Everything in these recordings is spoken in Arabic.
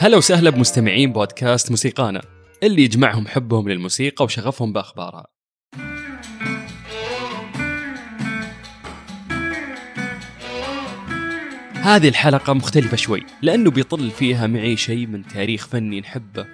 هلا وسهلا بمستمعين بودكاست موسيقانا اللي يجمعهم حبهم للموسيقى وشغفهم بأخبارها. هذه الحلقة مختلفة شوي لأنه بيطل فيها معي شيء من تاريخ فني نحبه.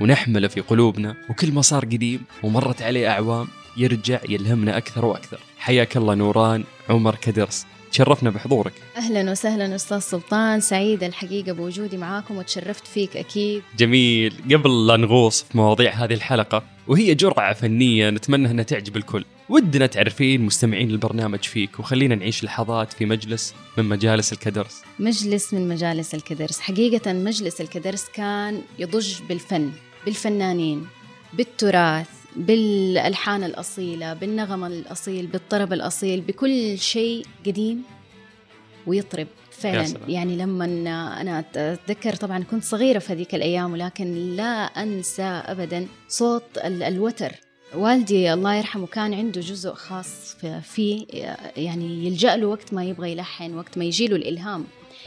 ونحمله في قلوبنا وكل ما صار قديم ومرت عليه أعوام يرجع يلهمنا أكثر وأكثر. حياك الله نوران عمر كدرس. تشرفنا بحضورك. أهلا وسهلا أستاذ سلطان سعيده الحقيقة بوجودي معاكم وتشرفت فيك أكيد. جميل. قبل لا نغوص في مواضيع هذه الحلقة وهي جرعة فنية نتمنى أنها تعجب الكل ودنا تعرفين مستمعين البرنامج فيك وخلينا نعيش لحظات في مجلس من مجالس الكدرس. مجلس من مجالس الكدرس. حقيقة مجلس الكدرس كان يضج بالفن بالفنانين بالتراث بالألحان الأصيلة بالنغم الأصيل بالطرب الأصيل بكل شيء قديم ويطرب فعلا. يعني لما أنا أتذكر طبعا كنت صغيرة في هذيك الأيام ولكن لا أنسى ابدا صوت ال- الوتر. والدي الله يرحمه كان عنده جزء خاص في- فيه يعني يلجأ له وقت ما يبغى يلحن وقت ما يجي له الإلهام.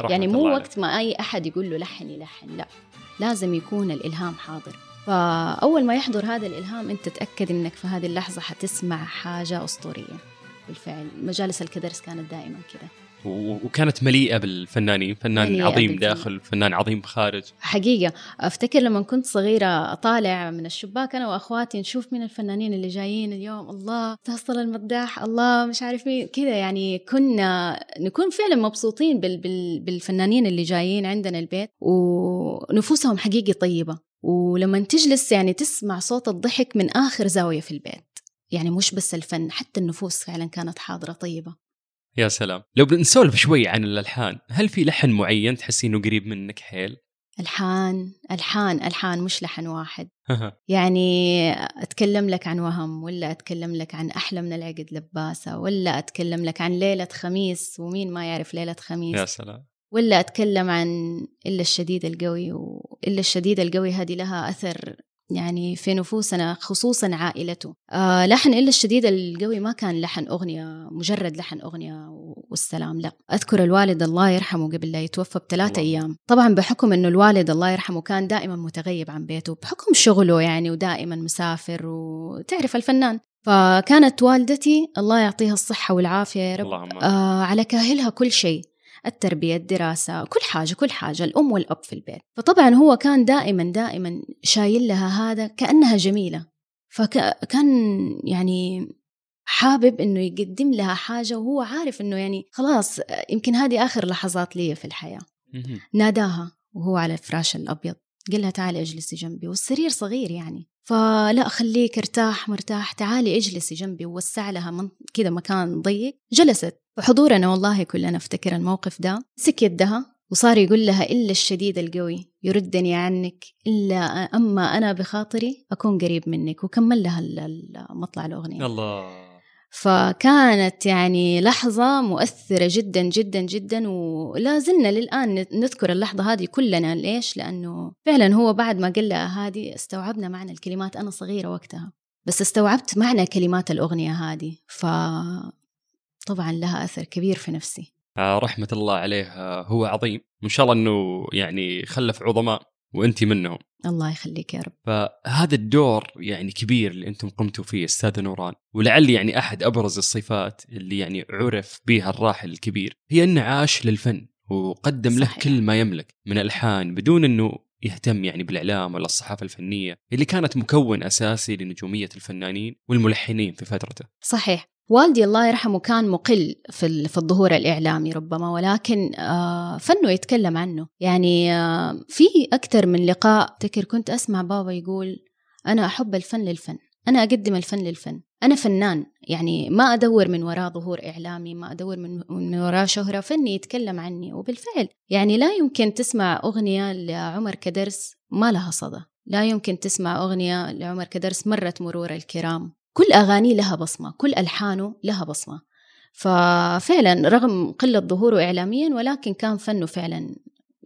يعني مو. وقت ما أي أحد يقول له لحن يلحن لا. لازم يكون الإلهام حاضر. فأول ما يحضر هذا الإلهام أنت تأكد أنك في هذه اللحظة حتسمع حاجة أسطورية. بالفعل مجالس الكدرس كانت دائما كده وكانت مليئة بالفنانين فنان مليئة عظيم بالفن. داخل فنان عظيم خارج. حقيقة. أفتكر لما كنت صغيرة أطالع من الشباك أنا وأخواتي نشوف مين الفنانين اللي جايين اليوم. الله تحصل المداح الله مش عارف مين كذا يعني كنا نكون فعلا مبسوطين بال بال بالفنانين اللي جايين عندنا البيت ونفوسهم حقيقي طيبة. ولما تجلس يعني تسمع صوت الضحك من آخر زاوية في البيت. يعني مش بس الفن حتى النفوس فعلا كانت حاضرة طيبة. يا سلام. لو بنسولف شوي عن الألحان هل في لحن معين تحسينه قريب منك حيل؟ ألحان ألحان ألحان مش لحن واحد. يعني أتكلم لك عن وهم ولا أتكلم لك عن أحلى من العقد لباسة ولا أتكلم لك عن ليلة خميس ومين ما يعرف ليلة يا خميس سلام. ولا أتكلم عن إلا الشديد القوي وإلا الشديد القوي هذه لها أثر يعني في نفوسنا خصوصا عائلته. آه لحن إلا الشديد القوي ما كان لحن أغنية مجرد لحن أغنية والسلام لا. أذكر الوالد الله يرحمه قبل لا يتوفى بثلاثة. أيام. طبعا بحكم أنه الوالد الله يرحمه كان دائما متغيب عن بيته بحكم شغله يعني ودائما مسافر وتعرف الفنان. فكانت والدتي الله يعطيها الصحة والعافية يا رب آه على كاهلها كل شيء. التربية الدراسة كل حاجة كل حاجة الأم والأب في البيت. فطبعا هو كان دائما دائما شايل لها هذا كأنها جميلة. فكان يعني حابب إنه يقدم لها حاجة وهو عارف إنه يعني خلاص يمكن هذه آخر لحظات لي في الحياة. ناداها وهو على الفراش الأبيض قال لها تعالي اجلسي جنبي والسرير صغير يعني. فلا خليك ارتاح مرتاح تعالي اجلسي جنبي ووسع لها من كذا مكان ضيق. جلست. وحضورنا والله كلنا افتكر الموقف ده. مسك يدها وصار يقول لها إلا الشديد القوي يردني عنك إلا أما أنا بخاطري أكون قريب منك وكمل لها مطلع الأغنية. الله. فكانت يعني لحظة مؤثرة جدا جدا جدا ولا زلنا للآن نذكر اللحظة هذه كلنا. ليش؟ لأنه فعلا هو بعد ما قال هذه استوعبنا معنى الكلمات أنا صغيرة وقتها. بس استوعبت معنى كلمات الأغنية هذه. ف طبعا لها أثر كبير في نفسي. آه رحمة الله عليه آه، هو عظيم. وإن شاء الله أنه يعني خلف عظماء. وأنت منهم الله يخليك يا رب فهذا الدور يعني كبير اللي أنتم قمتوا فيه أستاذ نوران ولعل يعني أحد أبرز الصفات اللي يعني عرف بها الراحل الكبير هي أنه عاش للفن وقدم له صحيح. كل ما يملك من ألحان بدون أنه يهتم يعني بالإعلام ولا الصحافة الفنية اللي كانت مكون أساسي لنجومية الفنانين والملحنين في فترته. صحيح. والدي الله يرحمه كان مقل في ال- في الظهور الإعلامي ربما ولكن آه، فنه يتكلم عنه. يعني آه، في أكثر من لقاء. أفتكر كنت أسمع بابا يقول أنا أحب الفن للفن. أنا أقدم الفن للفن. أنا فنان. يعني ما أدور من وراء ظهور إعلامي ما أدور من, وراء شهرة. فني يتكلم عني. وبالفعل يعني لا يمكن تسمع أغنية لعمر كدرس ما لها صدى. لا يمكن تسمع أغنية لعمر كدرس مرت مرور الكرام. كل أغانيه لها بصمة. كل ألحانه لها بصمة. ففعلا رغم قلة ظهوره إعلاميا ولكن كان فنه فعلا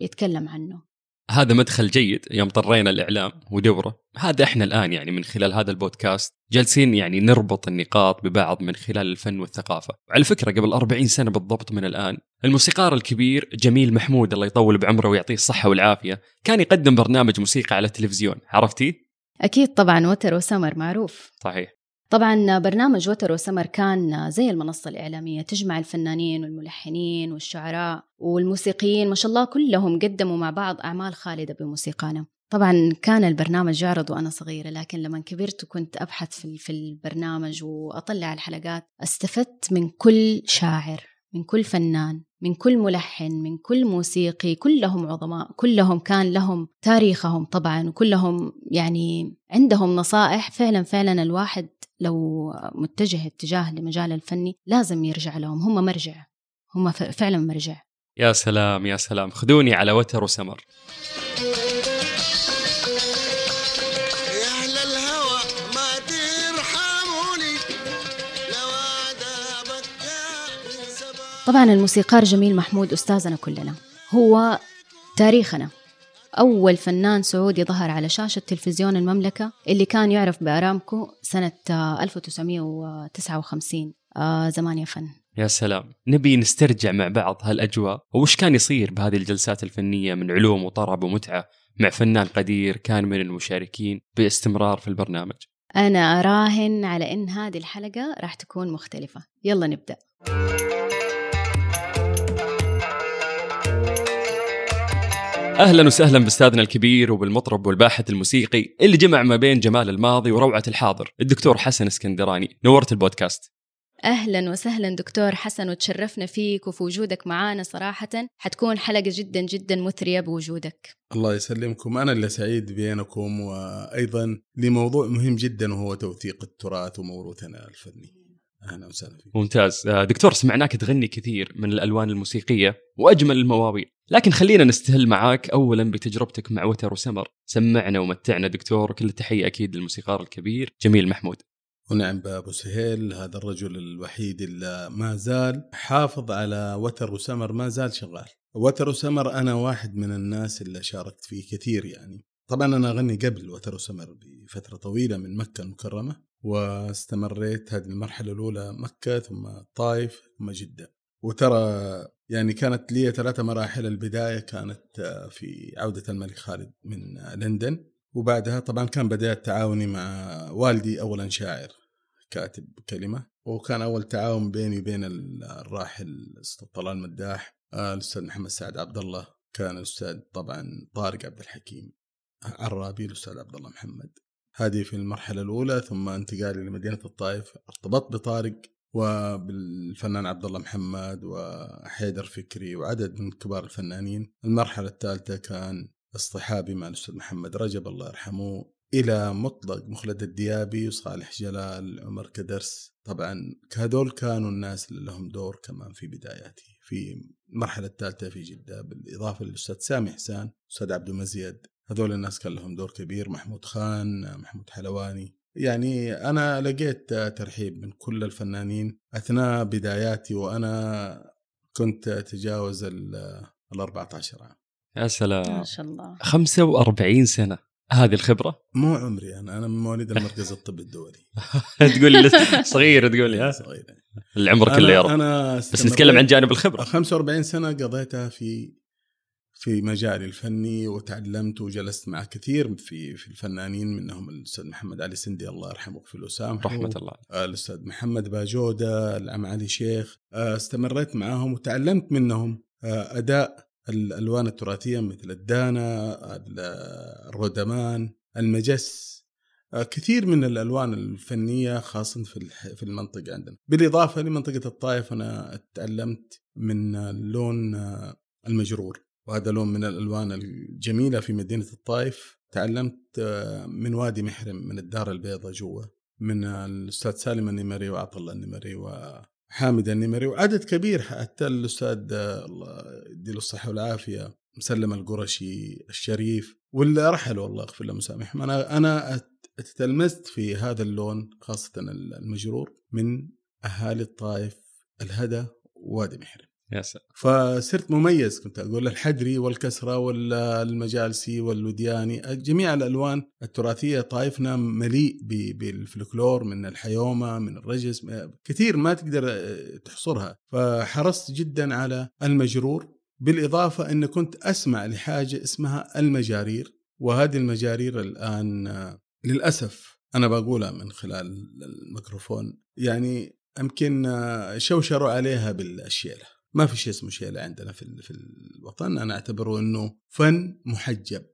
يتكلم عنه. هذا مدخل جيد يوم طرينا الإعلام ودورة، هذا إحنا الآن يعني من خلال هذا البودكاست جالسين يعني نربط النقاط ببعض من خلال الفن والثقافة، وعلى فكرة قبل 40 سنة بالضبط من الآن الموسيقار الكبير جميل محمود الله يطول بعمره ويعطيه الصحة والعافية كان يقدم برنامج موسيقى على التلفزيون. عرفتيه؟ أكيد طبعا وتر وسمر معروف. صحيح. طبعا برنامج وتر وسمر كان زي المنصة الإعلامية تجمع الفنانين والملحنين والشعراء والموسيقيين ما شاء الله كلهم قدموا مع بعض أعمال خالدة بموسيقانا. طبعا كان البرنامج يعرض وأنا صغيرة لكن لما كبرت وكنت أبحث في البرنامج وأطلع الحلقات استفدت من كل شاعر من كل فنان. من كل ملحن من كل موسيقي كلهم عظماء كلهم كان لهم تاريخهم طبعا وكلهم يعني عندهم نصائح. فعلا فعلا الواحد لو متجه اتجاه لمجال الفني لازم يرجع لهم. هم مرجع. هم فعلا مرجع. يا سلام يا سلام. خذوني على وتر وسمر. طبعا الموسيقار جميل محمود أستاذنا كلنا. هو تاريخنا. أول فنان سعودي ظهر على شاشة تلفزيون المملكة اللي كان يعرف بأرامكو سنة 1959 آه زمان يا فن. يا سلام. نبي نسترجع مع بعض هالأجواء. وش كان يصير بهذه الجلسات الفنية من علوم وطرب ومتعة مع فنان قدير كان من المشاركين باستمرار في البرنامج؟ أنا أراهن على إن هذه الحلقة راح تكون مختلفة. يلا نبدأ. أهلا وسهلا بأستاذنا الكبير وبالمطرب والباحث الموسيقي اللي جمع ما بين جمال الماضي وروعة الحاضر الدكتور حسن اسكندراني. نورت البودكاست. أهلا وسهلا دكتور حسن وتشرفنا فيك وفي وجودك معانا صراحة. حتكون حلقة جدا جدا مثرية بوجودك. الله يسلمكم. أنا اللي سعيد بينكم وأيضا لموضوع مهم جدا وهو توثيق التراث وموروثنا الفني. أهلا وسهلا فيك. ممتاز. دكتور سمعناك تغني كثير من الألوان الموسيقية وأجمل المواويل. لكن خلينا نستهل معاك اولا بتجربتك مع وتر وسمر. سمعنا ومتعنا دكتور وكل التحية أكيد للموسيقار الكبير جميل محمود. ونعم بابو سهيل هذا الرجل الوحيد اللي ما زال حافظ على وتر وسمر ما زال شغال. وتر وسمر أنا واحد من الناس اللي شاركت فيه كثير يعني. طبعا أنا أغني قبل وتر وسمر بفترة طويلة من مكة المكرمة واستمريت هذه المرحلة الأولى مكة ثم الطائف ثم جدة. وترى يعني كانت لي ثلاثة مراحل. البداية كانت آه، في عودة الملك خالد من لندن. وبعدها طبعا كان بدأت تعاوني مع والدي أولا شاعر كاتب كلمة. وكان أول تعاون بيني وبين الراحل الأستاذ طلال مداح آه، الأستاذ محمد سعد عبد الله. كان الأستاذ طبعا طارق عبد الحكيم عرابي الأستاذ عبد الله محمد. هذه في المرحلة الأولى ثم انتقالي لمدينة الطائف. ارتبطت بطارق وبالفنان عبد الله محمد وحيدر فكري وعدد من كبار الفنانين. المرحلة الثالثة كان اصطحابي مع الأستاذ محمد رجب الله يرحمه إلى مطلق مخلد الديابي وصالح جلال عمر كدرس. طبعا هذول كانوا الناس اللي لهم دور كمان في بداياتي في المرحلة الثالثة في جدة بالإضافة للأستاذ سامي حسان أستاذ عبد المزيد. هذول الناس كان لهم دور كبير محمود خان محمود حلواني. يعني أنا لقيت ترحيب من كل الفنانين أثناء بداياتي وأنا كنت أتجاوز ال 14 عام. يا سلام. ما شاء الله. 45 سنة. هذه الخبرة؟ مو عمري أنا أنا من مواليد المركز الطبي الدولي. تقول لي صغير تقول لي ها؟ صغير. العمر كله يا رب. أنا بس نتكلم عن جانب الخبرة. 45 سنة قضيتها في في مجالي الفني وتعلمت وجلست مع كثير في في الفنانين منهم الأستاذ محمد علي سندي الله يرحمه في الوسام رحمة الله. الأستاذ محمد باجودة العم علي شيخ. آه، استمريت معاهم وتعلمت منهم آه، أداء الألوان التراثية مثل الدانا الردمان المجس. آه، كثير من الألوان الفنية خاصة في في المنطقة عندنا. بالإضافة لمنطقة الطائف أنا تعلمت من اللون المجرور. وهذا لون من الألوان الجميلة في مدينة الطائف. تعلمت آه، من وادي محرم من الدار البيضاء جوا من الأستاذ سالم النمري وعطى الله النمري وحامد النمري وعدد كبير حتى الأستاذ آه، الله يديله الصحة والعافية مسلم القرشي الشريف واللي رحلوا الله يغفر له مسامحهم أنا أنا تلمست في هذا اللون خاصة المجرور من أهالي الطائف الهدى ووادي محرم. يا سلام. فصرت مميز كنت أقول الحدري والكسرة والمجالسي والودياني جميع الألوان التراثية طائفنا مليء بالفلكلور من الحيومة من الرجس كثير ما تقدر تحصرها. فحرصت جدا على المجرور بالإضافة إن كنت أسمع لحاجة اسمها المجارير وهذه المجارير الآن للأسف أنا بقولها من خلال الميكروفون يعني يمكن شوشروا عليها بالشيله ما في شيء اسمه شيله عندنا في في الوطن. أنا أعتبره إنه فن محجب.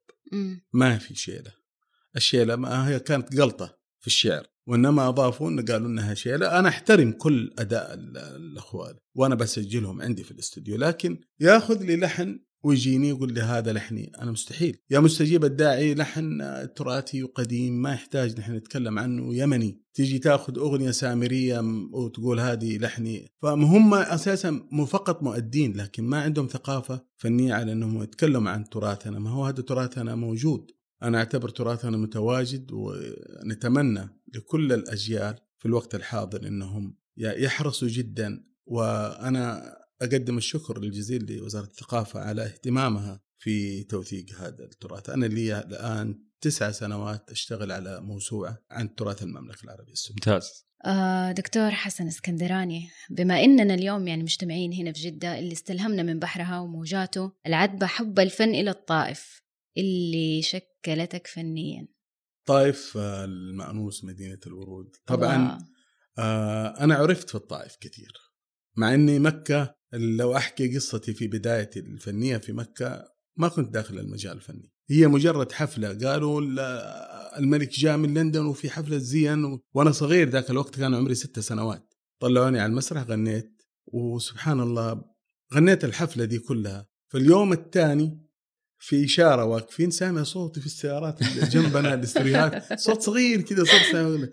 ما في شيله الشيله ما هي كانت قلطه في الشعر. وإنما اضافوا انه قالوا إنها شيله أنا أحترم كل أداء ال- الأخوان وأنا بسجلهم عندي في الاستوديو. لكن ياخذ لي لحن ويجيني يقول لي هذا لحني. أنا مستحيل. يا مستجيب الداعي لحن تراثي وقديم ما يحتاج نحن نتكلم عنه يمني. تيجي تاخذ أغنية سامرية وتقول هذه لحني. فهم أساسا مو فقط مؤدين لكن ما عندهم ثقافة فنية على إنهم يتكلموا عن تراثنا. ما هو هذا تراثنا موجود؟ أنا أعتبر تراثنا متواجد ونتمنى لكل الأجيال في الوقت الحاضر إنهم يحرصوا جدا. وأنا أقدم الشكر الجزيل لوزارة الثقافة على اهتمامها في توثيق هذا التراث. أنا لي الآن تسع سنوات أشتغل على موسوعة عن تراث المملكة العربية السعودية. ممتاز. آه دكتور حسن اسكندراني بما إننا اليوم يعني مجتمعين هنا في جدة اللي استلهمنا من بحرها وموجاته العذبه حب الفن إلى الطائف. اللي شكلتك فنيا. طائف آه، المأنوس مدينة الورود. طبعا. آه، أنا عرفت في الطائف كثير مع أني مكة لو أحكي قصتي في بدايتي الفنية في مكة ما كنت داخل المجال الفني. هي مجرد حفلة قالوا ال- الملك جاء من لندن وفي حفلة زين و... وأنا صغير ذاك الوقت كان عمري ست سنوات. طلعوني على المسرح غنيت. وسبحان الله غنيت الحفلة دي كلها. في اليوم الثاني في إشارة واقفين سامع صوتي في السيارات اللي جنبنا الإستريهات. صوت صغير كذا صوت سامع.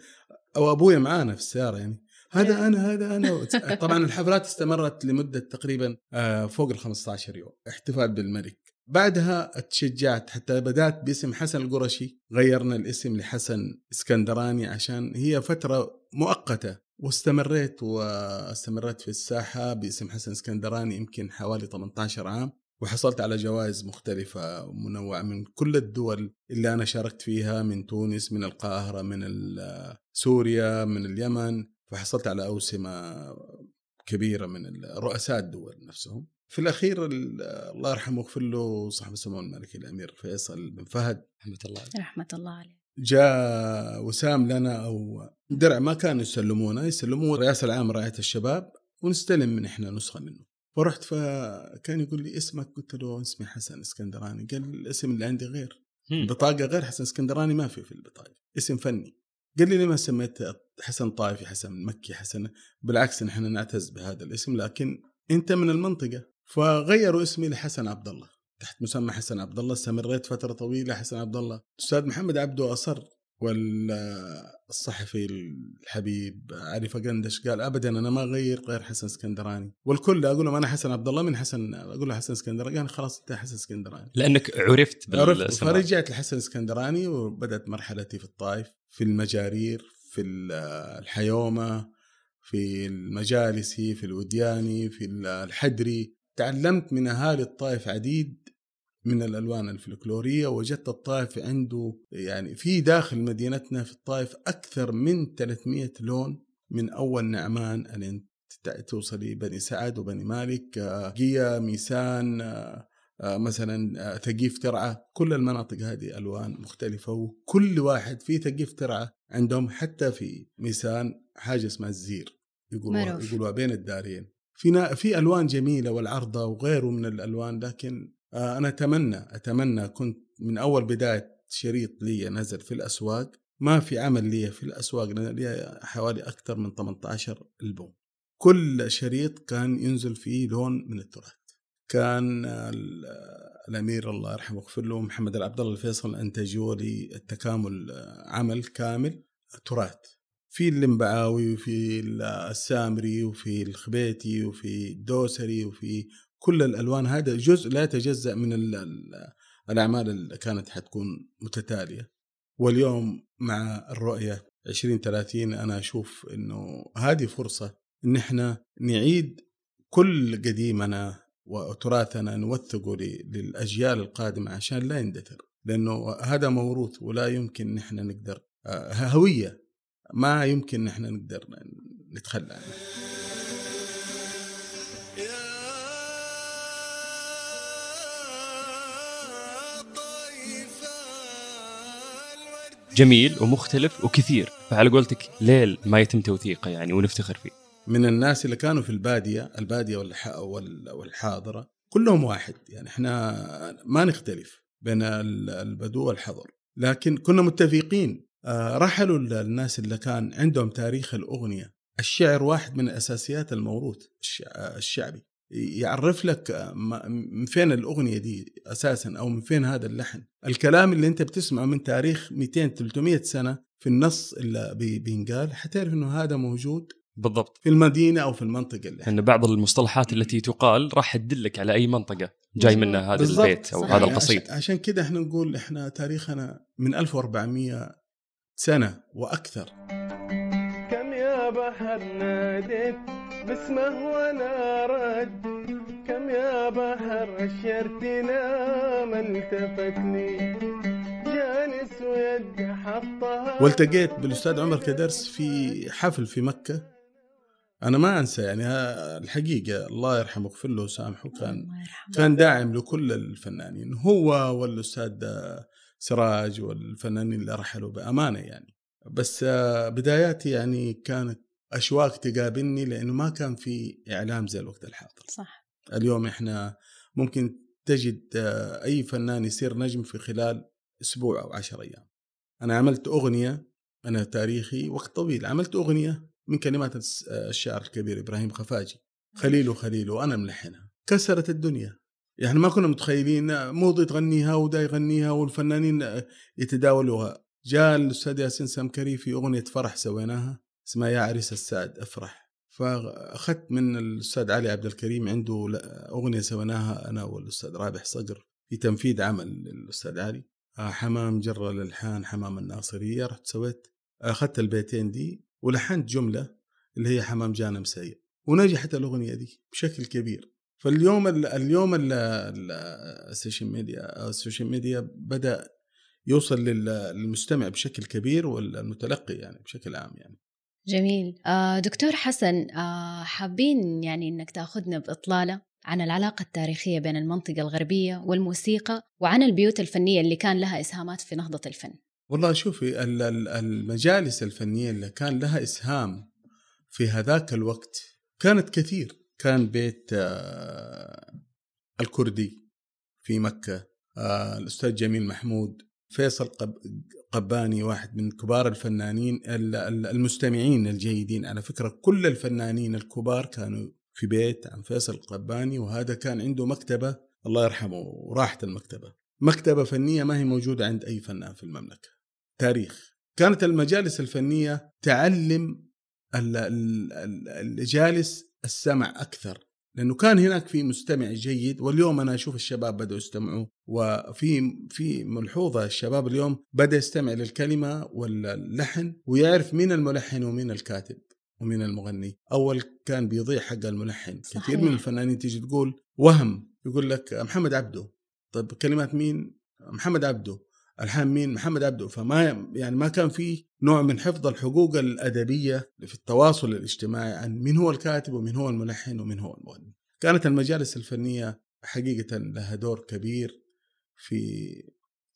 أو أبويا معانا في السيارة يعني. هذا أنا هذا أنا. طبعا الحفلات استمرت لمدة تقريبا آه، فوق ال 15 يوم. احتفال بالملك. بعدها اتشجعت حتى بدأت باسم حسن القرشي. غيرنا الاسم لحسن اسكندراني عشان هي فترة مؤقتة. واستمريت واستمريت في الساحة باسم حسن اسكندراني يمكن حوالي 18 عام. وحصلت على جوائز مختلفة ومنوعة من كل الدول اللي أنا شاركت فيها من تونس من القاهرة من سوريا من اليمن. فحصلت على أوسمة كبيرة من رؤساء الدول نفسهم. في الأخير ال- الله يرحمه ويغفر له صاحب السمو الملكي الأمير فيصل بن فهد. رحمة الله عليك. رحمة الله عليه. جاء وسام لنا أو درع ما كانوا يسلمونه يسلموه الرئاسة العامة رعاية الشباب ونستلم من إحنا نسخة منه. فرحت فكان يقول لي اسمك قلت له اسمي حسن إسكندراني. قال الاسم اللي عندي غير. البطاقة غير حسن إسكندراني ما في في البطاقة. اسم فني. قال لي ليه ما سميت حسن طائفي حسن مكي حسن بالعكس نحن نعتز بهذا الاسم لكن انت من المنطقة. فغيروا اسمي لحسن عبد الله تحت مسمى حسن عبد الله استمريت فترة طويلة حسن عبد الله. الاستاذ محمد عبده أصر والصحفي الحبيب علي فقندش قال ابدا أنا ما أغير غير حسن اسكندراني. والكل أقول لهم أنا حسن عبد الله من حسن أقول له حسن اسكندراني قال خلاص أنت حسن اسكندراني. لأنك عرفت عرفت. بالسماع فرجعت لحسن اسكندراني وبدأت مرحلتي في الطائف. في المجارير في ال- الحيومة في المجالسي في الودياني في الحدري تعلمت من اهالي الطائف عديد من الألوان الفلكلورية وجدت الطائف عنده يعني في داخل مدينتنا في الطائف أكثر من 300 لون من أول نعمان الين تت- توصلي بني سعد وبني مالك قيا ميسان آه، آه، مثلا آه، ثقيف ترعة. كل المناطق هذه ألوان مختلفة وكل واحد في ثقيف ترعة عندهم حتى في ميسان حاجة اسمها الزير. يقولوا معروف. يقولوا بين الدارين. في في ألوان جميلة والعرضه وغيره من الألوان لكن آه، أنا أتمنى أتمنى كنت من أول بداية شريط لي نزل في الأسواق. ما في عمل لي في الأسواق لأن لي حوالي أكثر من 18 ألبوم. كل شريط كان ينزل فيه لون من التراث. كان ال- الأمير الله يرحمه ويغفر له محمد العبد الله الفيصل انتجوا لي التكامل عمل كامل تراث في اللمبعاوي وفي السامري وفي الخبيتي وفي الدوسري وفي كل الألوان. هذا جزء لا يتجزأ من ال- ال- الأعمال اللي كانت حتكون متتالية. واليوم مع الرؤية 2030 أنا أشوف إنه هذه فرصة إن إحنا نعيد كل قديمنا وتراثنا نوثقه للأجيال القادمة عشان لا يندثر. لأنه هذا موروث ولا يمكن نحن نقدر آه، هوية ما يمكن نحن نقدر نتخلى عنها. جميل ومختلف وكثير فعلى قولتك ليل ما يتم توثيقه يعني ونفتخر فيه. من الناس اللي كانوا في البادية البادية والحاضرة كلهم واحد. يعني إحنا ما نختلف بين البدو والحضر. لكن كنا متفقين. آه، رحلوا الناس اللي كان عندهم تاريخ الأغنية. الشعر واحد من اساسيات الموروث الشعبي. يعرف لك من فين الأغنية دي أساسا أو من فين هذا اللحن. الكلام اللي أنت بتسمعه من تاريخ 200 300 سنة في النص اللي بينقال حتعرف إنه هذا موجود بالضبط. في المدينة أو في المنطقة اللي إن بعض المصطلحات التي تقال راح تدلك على أي منطقة جاي منها هذا بالضبط. البيت أو صحيح. هذا القصيد. عشان كذا إحنا نقول إحنا تاريخنا من 1400 سنة وأكثر. كم يا بحر ناديت باسمه وأنا رد. كم يا بحر أشرتنا ما التفتني. جالس ويد حطها. والتقيت بالأستاذ عمر كدرس في حفل في مكة. أنا ما أنسى يعني الحقيقة الله يرحمه ويغفر له وسامحه كان كان داعم لكل الفنانين هو والأستاذ سراج والفنانين اللي رحلوا بأمانة يعني. بس بداياتي يعني كانت أشواق تقابلني لأنه ما كان في إعلام زي الوقت الحاضر. صح. اليوم إحنا ممكن تجد أي فنان يصير نجم في خلال أسبوع أو عشر أيام. أنا عملت أغنية أنا تاريخي وقت طويل عملت أغنية من كلمات الشاعر الكبير إبراهيم خفاجي. خليل خليل وأنا ملحنها. كسرت الدنيا. يعني ما كنا متخيلين موضي تغنيها ودا يغنيها والفنانين يتداولوها. جاء الأستاذ ياسين سمكري في أغنية فرح سويناها اسمها يا عريس السعد افرح. فأخذت من الأستاذ علي عبد الكريم عنده أغنية سويناها أنا والأستاذ رابح صقر في تنفيذ عمل للأستاذ علي. آه، حمام جانا الالحان حمام الناصرية رحت سويت. أخذت البيتين دي ولحنت جملة اللي هي حمام جانا مسيان ونجحت الأغنية دي بشكل كبير. فاليوم ال اليوم ال social media ال social media بدأ يوصل للمستمع بشكل كبير والمتلقي يعني بشكل عام يعني. جميل. آه، دكتور حسن آه، حابين يعني إنك تأخذنا بإطلالة عن العلاقة التاريخية بين المنطقة الغربية والموسيقى وعن البيوت الفنية اللي كان لها إسهامات في نهضة الفن. والله شوفي المجالس الفنية اللي كان لها إسهام في هذاك الوقت كانت كثير. كان بيت آه، الكردي في مكة الأستاذ جميل محمود فيصل قباني واحد من كبار الفنانين المستمعين الجيدين. على فكرة كل الفنانين الكبار كانوا في بيت عن فيصل القباني وهذا كان عنده مكتبة الله يرحمه وراحت المكتبة. مكتبة فنية ما هي موجودة عند أي فنان في المملكة. تاريخ. كانت المجالس الفنية تعلم الجالس السمع أكثر. لأنه كان هناك في مستمع جيد واليوم أنا أشوف الشباب بدأوا يستمعوا وفي في ملحوظة الشباب اليوم بدأ يستمع للكلمة واللحن ويعرف مين الملحن ومين الكاتب ومين المغني. أول كان بيضيع حق الملحن. صحيح. كثير من الفنانين تيجي تقول وهم يقول لك محمد عبده. طيب كلمات مين؟ محمد عبده. الحان مين؟ محمد عبده. فما يعني ما كان في نوع من حفظ الحقوق الأدبية في التواصل الاجتماعي عن مين هو الكاتب ومين هو الملحن ومين هو المغني. كانت المجالس الفنية حقيقة لها دور كبير في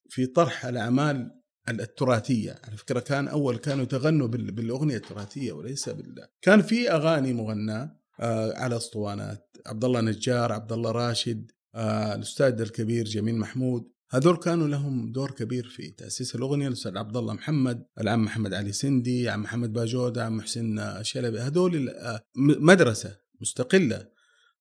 في طرح الأعمال التراثية. على فكرة كان أول كانوا يتغنوا بالأغنية التراثية وليس بال كان في أغاني مغناة آه، على أسطوانات. عبد الله نجار عبد الله راشد آه، الأستاذ الكبير جميل محمود. هذول كانوا لهم دور كبير في تأسيس الأغنية الاستاذ عبد الله محمد العم محمد علي سندي عم محمد باجوده عم محسن شلبي هذول مدرسة مستقلة.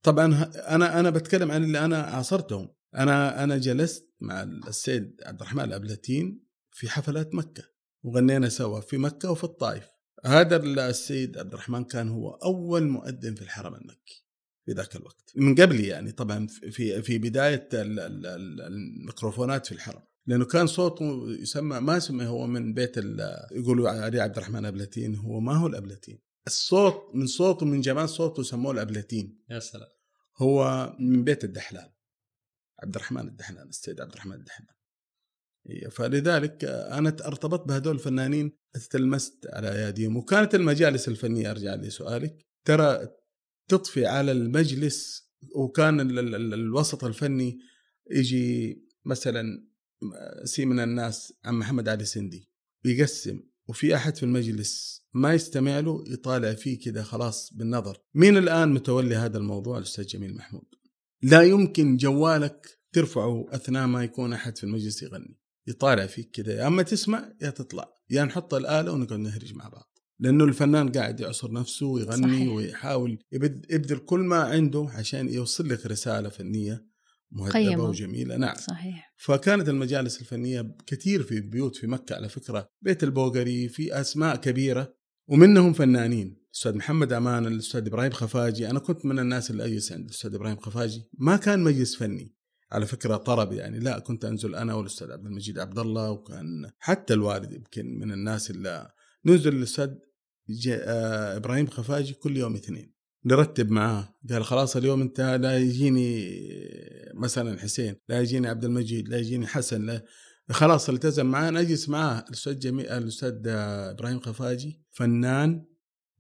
طبعا أنا أنا بتكلم عن اللي أنا عاصرتهم. أنا أنا جلست مع السيد عبد الرحمن الأبلتين في حفلات مكة وغنينا سوا في مكة وفي الطائف. هذا السيد عبد الرحمن كان هو أول مؤذن في الحرم المكي. في ذاك الوقت. من قبلي يعني طبعا في في بداية الميكروفونات في الحرم. لأنه كان صوته يسمى ما يسمى هو من بيت يقولوا علي عبد الرحمن أبلتين هو ما هو الأبلتين. الصوت من صوته من جمال صوته سموه الأبلتين. يا سلام. هو من بيت الدحلان عبد الرحمن الدحلان السيد عبد الرحمن الدحلان إيه، فلذلك أنا ارتبطت بهذول الفنانين تلمست على اياديهم وكانت المجالس الفنية أرجع لسؤالك ترى تطفي على المجلس وكان ال ال ال الوسط الفني يجي مثلا سي من الناس عم محمد علي سندي بيقسم وفي أحد في المجلس ما يستمع له يطالع فيه كده خلاص بالنظر. مين الآن متولي هذا الموضوع الأستاذ جميل محمود؟ لا يمكن جوالك ترفعه أثناء ما يكون أحد في المجلس يغني يطالع فيك كده يا أما تسمع يا تطلع. يا نحط الآلة ونقعد نهرج مع بعض. لأنه الفنان قاعد يعصر نفسه ويغني صحيح. ويحاول يبذل كل ما عنده عشان يوصل لك رسالة فنية مهذبة قيمة. وجميلة. نعم. صحيح. فكانت المجالس الفنية كثير في بيوت في مكة على فكرة بيت البوغري في أسماء كبيرة ومنهم فنانين. الاستاذ محمد أمان الأستاذ إبراهيم خفاجي أنا كنت من الناس اللي اجلس عند الاستاذ إبراهيم خفاجي ما كان مجلس فني. على فكرة طرب يعني. لا كنت أنزل أنا والأستاذ عبد المجيد عبد الله وكان حتى الوالد يمكن من الناس اللي ننزل الاستاذ آه إبراهيم خفاجي كل يوم اثنين. نرتب معاه. قال خلاص اليوم انت لا يجيني مثلا حسين لا يجيني عبد المجيد لا يجيني حسن لا خلاص التزم معاه. نجلس معاه. الأستاذ جميل الأستاذ إبراهيم خفاجي فنان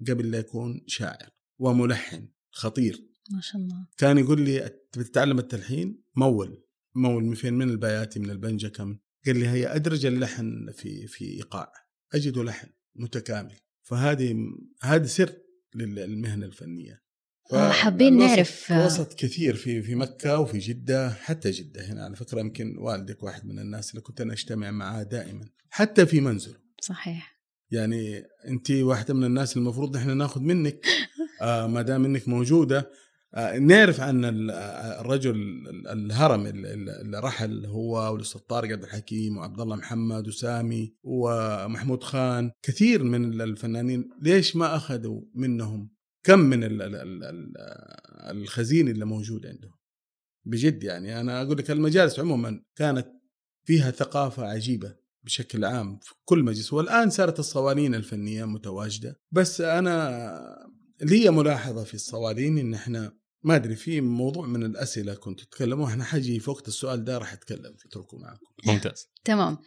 قبل لا يكون شاعر وملحن خطير. ما شاء الله. كان يقول لي بتتعلم التلحين؟ مول. مول من فين؟ من البياتي من البنجة كم قال لي هي أدرج اللحن في في إيقاع. أجده لحن متكامل. فهذه هذا سر للمهنة الفنية. آه، حابين نعرف آه. وسط كثير في في مكة وفي جدة حتى جدة هنا. على فكرة يمكن والدك واحد من الناس اللي كنت أنا أجتمع معاه دائما حتى في منزله. صحيح. يعني أنت واحدة من الناس المفروض نحن ناخذ منك. آه ما دام إنك موجودة آه، نعرف عن آه، الرجل الهرم اللي رحل هو والأستاذ طارق عبد الحكيم وعبد الله محمد وسامي ومحمود خان كثير من الفنانين ليش ما أخذوا منهم كم من الخزين اللي موجود عندهم؟ بجد يعني أنا أقول لك المجالس عموما كانت فيها ثقافة عجيبة بشكل عام في كل مجلس والآن صارت الصوانين الفنية متواجدة. بس أنا لي ملاحظة في الصوالين إن إحنا ما أدري في موضوع من الأسئلة كنت تتكلموا إحنا حاجي في وقت السؤال ده راح أتكلم اتركه معكم. ممتاز. تمام.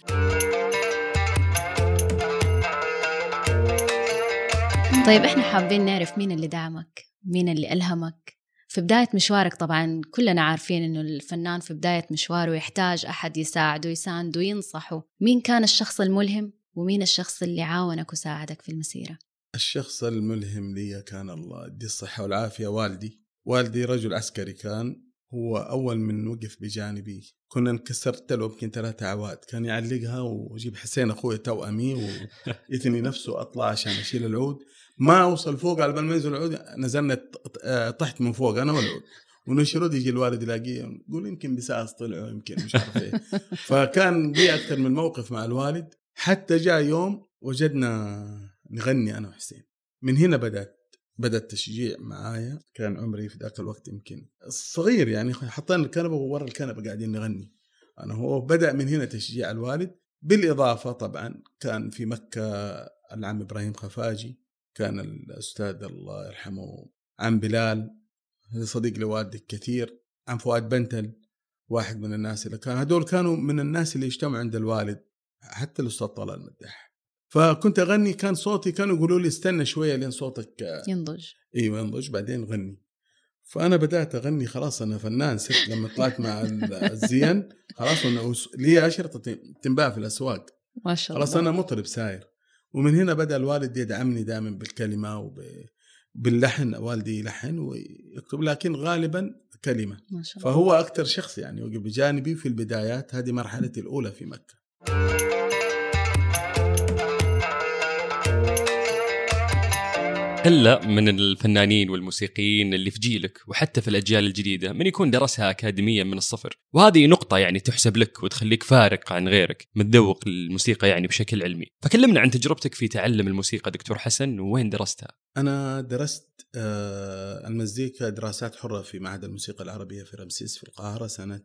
طيب إحنا حابين نعرف مين اللي دعمك مين اللي ألهمك؟ في بداية مشوارك طبعا كلنا عارفين إنه الفنان في بداية مشواره يحتاج أحد يساعده يسانده ينصحه مين كان الشخص الملهم ومين الشخص اللي عاونك وساعدك في المسيرة؟ الشخص الملهم لي كان الله يدي الصحة والعافية والدي. والدي رجل عسكري كان هو أول من وقف بجانبي. كنا انكسرت له يمكن ثلاثة عواد. كان يعلقها ويجيب حسين أخوي توأمي ويثني نفسه أطلع عشان أشيل العود. ما أوصل فوق على بال ما ينزل العود نزلنا طحت من فوق أنا والعود. ونشرد يجي الوالد يلاقيه يقول يمكن بساس طلعوا يمكن مش عارف إيه. فكان لي أكثر من موقف مع الوالد. حتى جاء يوم وجدنا نغني أنا وحسين. من هنا بدأت بدأ التشجيع معايا كان عمري في ذاك الوقت يمكن صغير يعني حطينا الكنبة وورا الكنبة قاعدين نغني. أنا هو بدأ من هنا تشجيع الوالد. بالإضافة طبعا كان في مكة العم إبراهيم خفاجي كان الأستاذ الله يرحمه عم بلال صديق لوالدك كثير عم فؤاد بنتل واحد من الناس اللي كان هدول كانوا من الناس اللي اجتمعوا عند الوالد حتى الأستاذ طلال المدح فكنت أغني كان صوتي كانوا يقولوا لي استنى شوية لين صوتك ينضج. أيوه ينضج بعدين غني. فأنا بدأت أغني خلاص أنا فنان صرت لما طلعت مع الزين خلاص لي اشرطه تنباع في الأسواق. ما شاء الله. خلاص أنا مطرب ساير. ومن هنا بدأ الوالد يدعمني دائما بالكلمة وب باللحن والدي يلحن ويكتب لكن غالبا كلمة. ما شاء الله. فهو أكثر شخص يعني وقف بجانبي في البدايات هذه مرحلتي الأولى في مكة. هلا من الفنانين والموسيقيين اللي في جيلك وحتى في الأجيال الجديدة من يكون درسها اكاديميا من الصفر. وهذه نقطة يعني تحسب لك وتخليك فارق عن غيرك متذوق الموسيقى يعني بشكل علمي. فكلمنا عن تجربتك في تعلم الموسيقى دكتور حسن وين درستها؟ أنا درست آه، المزيكا دراسات حرة في معهد الموسيقى العربية في رمسيس في القاهرة سنة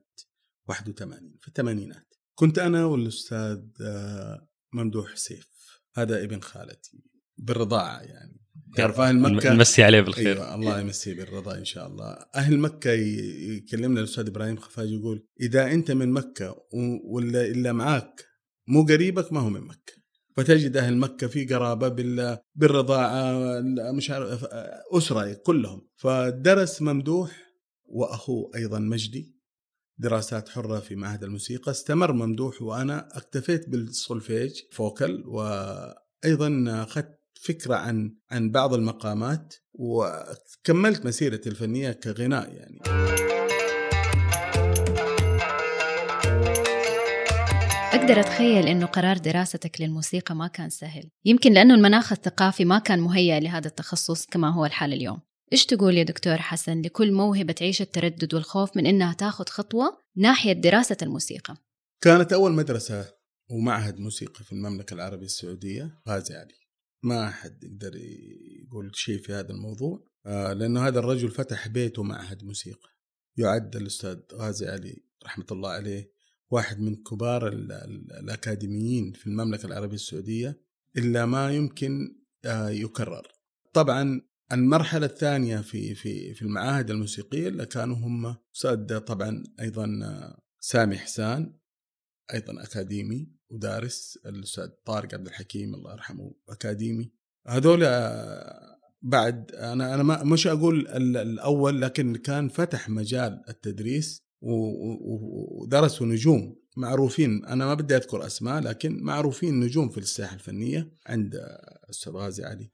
81 في الثمانينات. كنت أنا والأستاذ آه، ممدوح سيف هذا ابن خالتي بالرضاعة يعني. تعرف أهل مكة نمسي عليه بالخير. أيوه الله يمسيه بالرضا إن شاء الله. أهل مكة يكلمنا الأستاذ إبراهيم خفاجي يقول إذا أنت من مكة ولا إلا معاك مو قريبك ما هو من مكة. فتجد أهل مكة في قرابة بال- بالرضاعة مش عارف أسرة كلهم. فدرس ممدوح وأخوه أيضا مجدي دراسات حرة في معهد الموسيقى. استمر ممدوح وأنا اكتفيت بال solfege vocal وأيضا أخذت فكرة عن عن بعض المقامات وكملت مسيرتي الفنية كغناء يعني. أقدر أتخيل إنه قرار دراستك للموسيقى ما كان سهل. يمكن لأنه المناخ الثقافي ما كان مهيأ لهذا التخصص كما هو الحال اليوم. إيش تقول يا دكتور حسن لكل موهبة تعيش التردد والخوف من إنها تاخذ خطوة ناحية دراسة الموسيقى؟ كانت أول مدرسة ومعهد موسيقى في المملكة العربية السعودية غازي علي. ما احد يقدر يقول شيء في هذا الموضوع آه، لأنه هذا الرجل فتح بيته معهد موسيقى يعد الأستاذ غازي علي رحمة الله عليه واحد من كبار ال- ال- الأكاديميين في المملكة العربية السعودية إلا ما يمكن آه، يكرر. طبعا المرحلة الثانية في في في المعاهد الموسيقية اللي كانوا هم أستاذ طبعا أيضا آه، سامي حسان أيضا أكاديمي ودارس الأستاذ طارق عبد الحكيم الله يرحمه أكاديمي. هذول آه، بعد أنا أنا ما مش أقول ال- الأول لكن كان فتح مجال التدريس ودرسوا نجوم معروفين. أنا ما بدي أذكر أسماء لكن معروفين نجوم في الساحة الفنية عند الاستاذ غازي علي.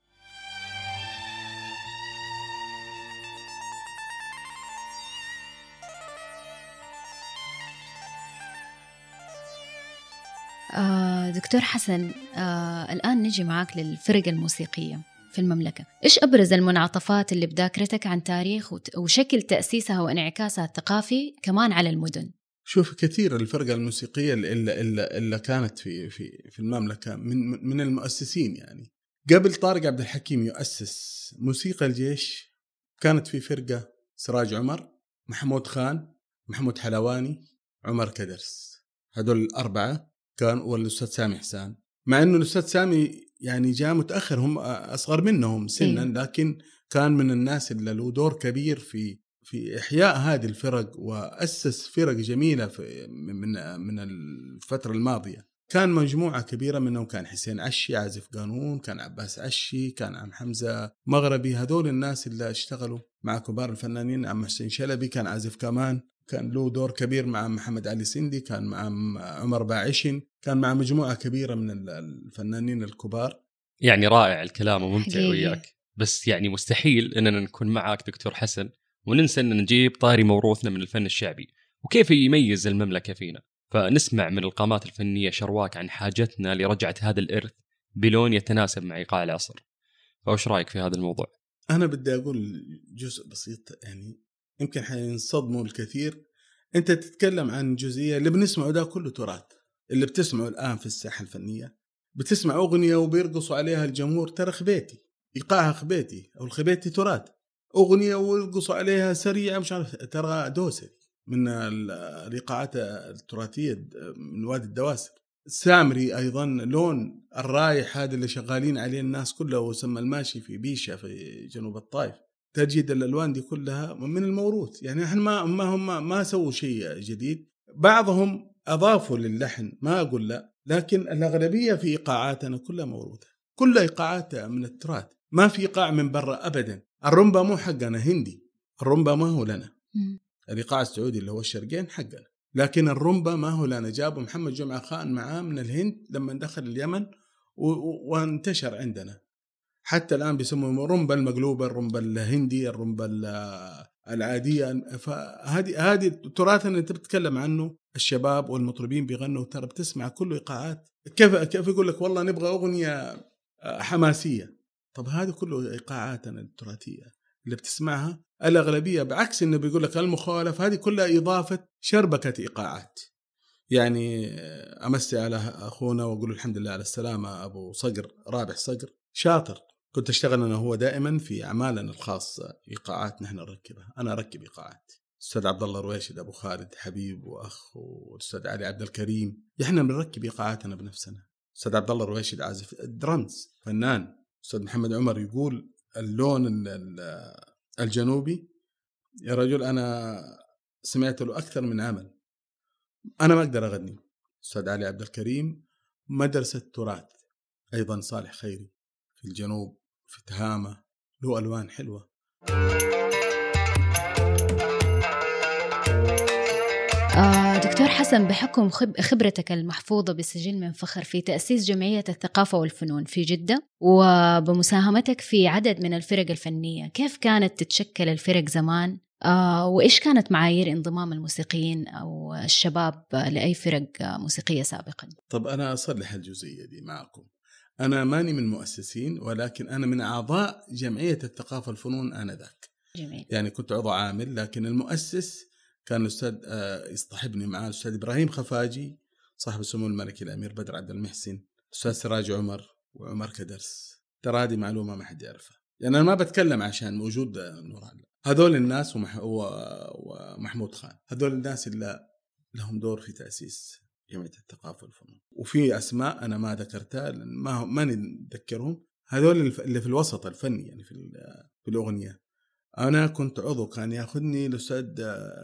آه دكتور حسن آه الآن نجي معاك للفرق الموسيقية في المملكة. إيش أبرز المنعطفات اللي بذاكرتك عن تاريخ وشكل تأسيسها وانعكاسها الثقافي كمان على المدن؟ شوف كثير الفرقة الموسيقية اللي, اللي, اللي كانت في في في المملكة من من المؤسسين يعني. قبل طارق عبد الحكيم يؤسس موسيقى الجيش كانت في فرقة سراج عمر محمود خان محمود حلواني عمر كدرس. هذول الأربعة كان والأستاذ سامي حسان. مع إنه الأستاذ سامي يعني جاء متأخر هم أصغر منهم سنا إيه. لكن كان من الناس اللي له دور كبير في في إحياء هذه الفرق وأسس فرق جميلة في من من الفترة الماضية. كان مجموعة كبيرة منهم كان حسين عشي عازف قانون كان عباس عشي كان عم حمزة مغربي. هذول الناس اللي اشتغلوا مع كبار الفنانين عم حسين شلبي كان عازف كمان. كان له دور كبير مع محمد علي سندي كان مع عمر باعشن كان مع مجموعة كبيرة من الفنانين الكبار. يعني رائع الكلام وممتع. وياك. بس يعني مستحيل إننا نكون معك دكتور حسن وننسى إن نجيب طاري موروثنا من الفن الشعبي. وكيف يميز المملكة فينا؟ فنسمع من القامات الفنية شرواك عن حاجتنا لرجعة هذا الإرث بلون يتناسب مع إيقاع العصر. فإيش رأيك في هذا الموضوع؟ أنا بدي أقول جزء بسيط يعني يمكن حينصدموا الكثير. أنت تتكلم عن جزئية اللي بنسمعه ده كله تراث اللي بتسمعه الآن في الساحة الفنية. بتسمع أغنية وبيرقصوا عليها الجمهور ترى خبيتي إيقاعها خبيتي أو الخبيتي تراث. أغنية ويرقصوا عليها سريعة مش عارف ترى دوسري من ال- الإيقاعات التراثية من وادي الدواسر. سامري أيضا لون الرايح هذا اللي شغالين عليه الناس كلها وسمى الماشي في بيشة في جنوب الطائف. تجد الألوان دي كلها من الموروث. يعني إحنا ما ما هم ما سووا شيء جديد. بعضهم أضافوا للحن ما أقول لا لكن الأغلبية في إيقاعاتنا كلها موروثة. كلها إيقاعات من التراث. ما في إيقاع من برا ابدا. الرمبا مو حقنا هندي الرمبا ما هو لنا. الإيقاع السعودي اللي هو الشرقين حقنا. لكن الرمبا ما هو لنا. جابوا محمد جمعة خان معاه من الهند لما دخل اليمن وانتشر عندنا. حتى الآن بيسموه رمبا المقلوبة الرمبا الهندي الرمبا ال- العادية. فهذه هذه تراثنا اللي أنت بتتكلم عنه الشباب والمطربين بيغنوا ترى بتسمع كله إيقاعات. كيف كيف يقول لك والله نبغى أغنية حماسية؟ طب هذه كله إيقاعاتنا التراثية اللي بتسمعها. الأغلبية بعكس إنه بيقول لك المخالف هذه كلها إضافة شربكة إيقاعات. يعني أمسي على أخونا وأقول الحمد لله على السلامة أبو صقر رابح صقر شاطر. كنت أشتغل أنا وهو دائما في أعمالنا الخاصة إيقاعات نحن نركبها. أنا أركب إيقاعات. أستاذ عبد الله رويشد أبو خالد حبيب وأخ والأستاذ علي عبد الكريم. إحنا بنركب إيقاعاتنا بنفسنا. أستاذ عبد الله رويشد عازف درمز فنان. أستاذ محمد عمر يقول اللون ال- ال- الجنوبي يا رجل أنا سمعت له أكثر من عمل. أنا ما أقدر أغني. أستاذ علي عبد الكريم مدرسة تراث. أيضا صالح خيري. في الجنوب في تهامة له ألوان حلوة. آه، دكتور حسن بحكم خب- خبرتك المحفوظة بسجل من فخر في تأسيس جمعية الثقافة والفنون في جدة وبمساهمتك في عدد من الفرق الفنية كيف كانت تتشكل الفرق زمان؟ آه، وإيش كانت معايير انضمام الموسيقيين أو الشباب لأي فرق موسيقية سابقا؟ طب أنا أصلح الجزئية دي معكم. أنا ماني من المؤسسين ولكن أنا من أعضاء جمعية الثقافة والفنون آنذاك. جميل. يعني كنت عضو عامل لكن المؤسس كان الأستاذ آه، يصطحبني معاه الأستاذ إبراهيم خفاجي صاحب السمو الملكي الأمير بدر عبد المحسن الأستاذ سراج عمر وعمر كدرس. ترى هذه معلومة ما حد يعرفها. يعني أنا ما بتكلم عشان وجود آه، نوران هذول الناس ومح... ومحمود خان. هذول الناس اللي لهم دور في تأسيس جمعية الثقافه والفنون وفي أسماء أنا ما ذكرتها ما ماني نذكرهم هذول اللي في الوسط الفني يعني في في الأغنية. أنا كنت عضو كان ياخذني الاستاذ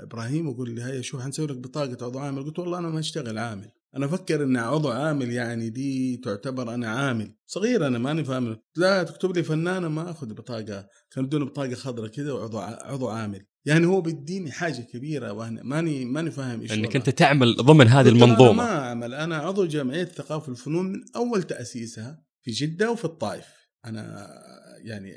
إبراهيم ويقول لي هيا شوف حنسوي لك بطاقة عضو عامل؟ قلت والله أنا ما اشتغل عامل. أنا أفكر إن عضو عامل يعني دي تعتبر أنا عامل. صغير أنا ماني فاهم. لا تكتب لي فنانه ما أخذ بطاقة كان بدون بطاقة خضراء كذا وعضو عضو عامل. يعني هو بيديني حاجة كبيرة وأنا ماني ماني فاهم إيش إنك. أنت تعمل ضمن هذه له أنا المنظومة. ما أعمل. أنا عضو جمعية الثقافه والفنون من أول تأسيسها في جدة وفي الطائف. أنا يعني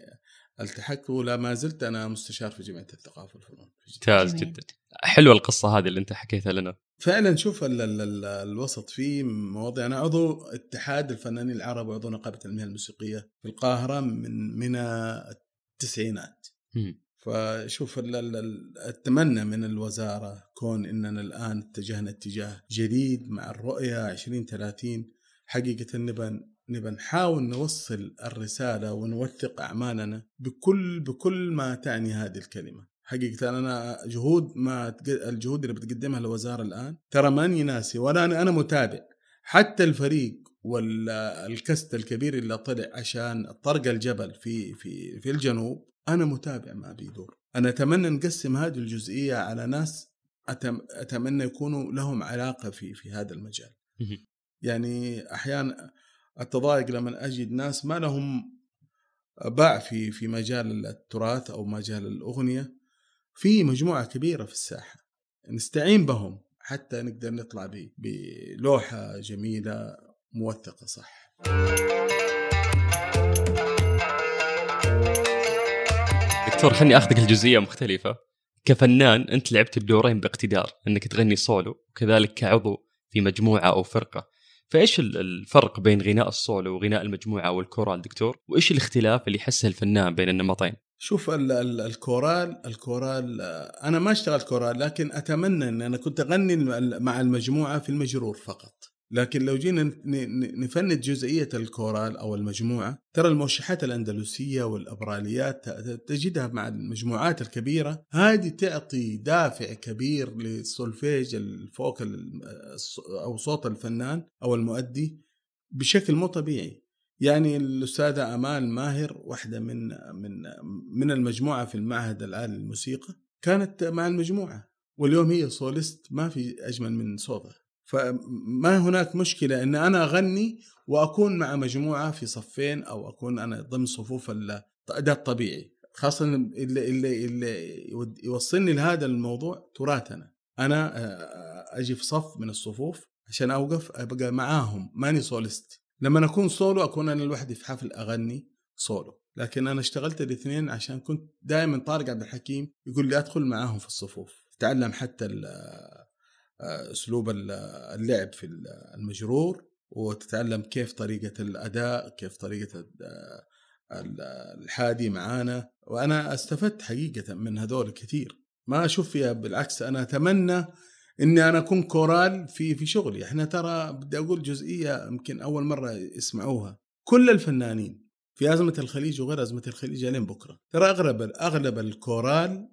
التحقت ولا ما زلت أنا مستشار في جمعية الثقافة والفنون في. ممتاز. جدا حلوة القصة هذه اللي أنت حكيتها لنا فعلا شوف ال ال ال الوسط فيه مواضيع أنا عضو اتحاد الفنانين العرب وعضو نقابة المهن الموسيقية في القاهرة من من التسعينات. فشوف ال- ال- ال- أتمنى من الوزارة كون إننا الآن اتجهنا اتجاه جديد مع الرؤية 2030 حقيقة نبى نبى نحاول نوصل الرسالة ونوثق أعمالنا بكل بكل ما تعني هذه الكلمة. حقيقة أنا جهود ما الجهود اللي بتقدمها الوزاره الآن ترى ماني ناسي ولا أنا أنا متابع حتى الفريق والكست الكبير اللي طلع عشان طرق الجبل في في في الجنوب أنا متابع ما بيدور أنا أتمنى نقسم هذه الجزئية على ناس أتم أتمنى يكونوا لهم علاقة في في هذا المجال. يعني أحيانا اتضايق لما أجد ناس ما لهم باع في في مجال التراث أو مجال الأغنية. في مجموعة كبيرة في الساحة. نستعين بهم حتى نقدر نطلع بلوحة جميلة موثقة صح. دكتور خلني آخذك الجزئيه مختلفة. كفنان أنت لعبت الدورين باقتدار أنك تغني سولو وكذلك كعضو في مجموعة أو فرقة. فإيش ال- الفرق بين غناء السولو وغناء المجموعة والكورال دكتور؟ وإيش الاختلاف اللي يحسه الفنان بين النمطين؟ شوف ال ال الكورال الكورال أنا ما اشتغلت كورال لكن أتمنى إن أنا كنت أغني مع المجموعة في المجرور فقط. لكن لو جينا نفند جزئية الكورال أو المجموعة ترى الموشحات الأندلسية والأوبراليات ت- تجدها مع المجموعات الكبيرة. هذه تعطي دافع كبير لل solfege ال vocal أو صوت الفنان أو المؤدي بشكل مو طبيعي. يعني الأستاذة أمال ماهر واحدة من من من المجموعة في المعهد العالي للموسيقى كانت مع المجموعة واليوم هي سوليست ما في أجمل من صوتها. فما هناك مشكلة إن أنا أغني وأكون مع مجموعة في صفين أو أكون أنا ضمن صفوف ده الطبيعي. خاصة اللي اللي اللي يوصلني لهذا الموضوع تراثنا. أنا آه، أجي في صف من الصفوف عشان أوقف أبقى معاهم. ماني سوليست لما أكون سولو أكون أنا لوحدي في حفل أغني سولو. لكن أنا اشتغلت الاثنين عشان كنت دائما طارق عبد الحكيم يقول لي أدخل معاهم في الصفوف. تتعلم حتى آه، أسلوب ال- اللعب في ال- المجرور وتتعلم كيف طريقة الأداء كيف طريقة ال- ال- الحادي معانا. وأنا استفدت حقيقة من هذول كثير. ما أشوف فيها بالعكس أنا أتمنى إني أنا أكون كورال في في شغلي. إحنا ترى بدي أقول جزئية يمكن أول مرة يسمعوها. كل الفنانين في إذاعة الخليج وغير إذاعة الخليج لين بكرة. ترى أغلب أغلب الكورال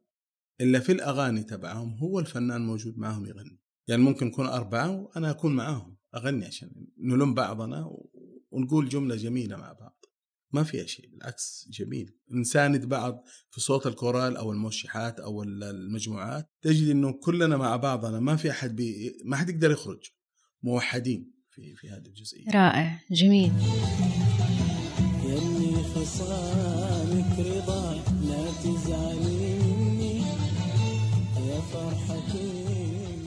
اللي في الأغاني تبعهم هو الفنان موجود معهم يغني. يعني ممكن نكون أربعة وأنا أكون معاهم أغني عشان نلم بعضنا و- ونقول جملة جميلة مع بعض. ما فيها شيء بالعكس جميل. نساند بعض في صوت الكورال أو الموشحات أو المجموعات. تجد إنه كلنا مع بعضنا ما في أحد بي ما حد يقدر يخرج. موحدين في في هذه الجزئية. رائع. جميل. يلي خصالك رضا لا تزعلي مني يا فرحتي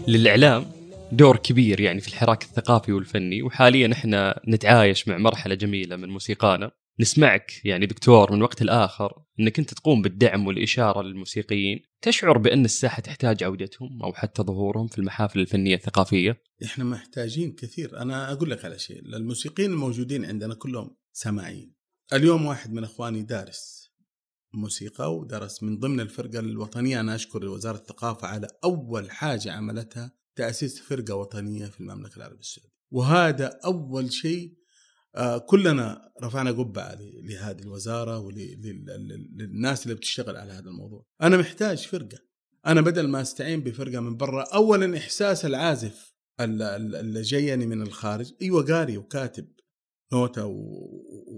للإعلام دور كبير يعني في الحراك الثقافي والفني وحاليا إحنا نتعايش مع مرحلة جميلة من موسيقانا نسمعك يعني دكتور من وقت لآخر إنك أنت تقوم بالدعم والإشارة للموسيقيين، تشعر بأن الساحة تحتاج عودتهم أو حتى ظهورهم في المحافل الفنية الثقافية؟ إحنا محتاجين كثير، أنا أقول لك على شيء، الموسيقيين الموجودين عندنا كلهم سماعيين. اليوم واحد من إخواني دارس موسيقى ودرس من ضمن الفرقة الوطنية أنا أشكر وزارة الثقافة على أول حاجة عملتها تأسيس فرقة وطنية في المملكة العربية السعودية. وهذا أول شيء آه، كلنا رفعنا قبعة لهذه الوزارة وللناس اللي بتشتغل على هذا الموضوع. أنا محتاج فرقة. أنا بدل ما أستعين بفرقة من برا، اولا إحساس العازف اللي جايني من الخارج، أيوه قاري وكاتب نوتة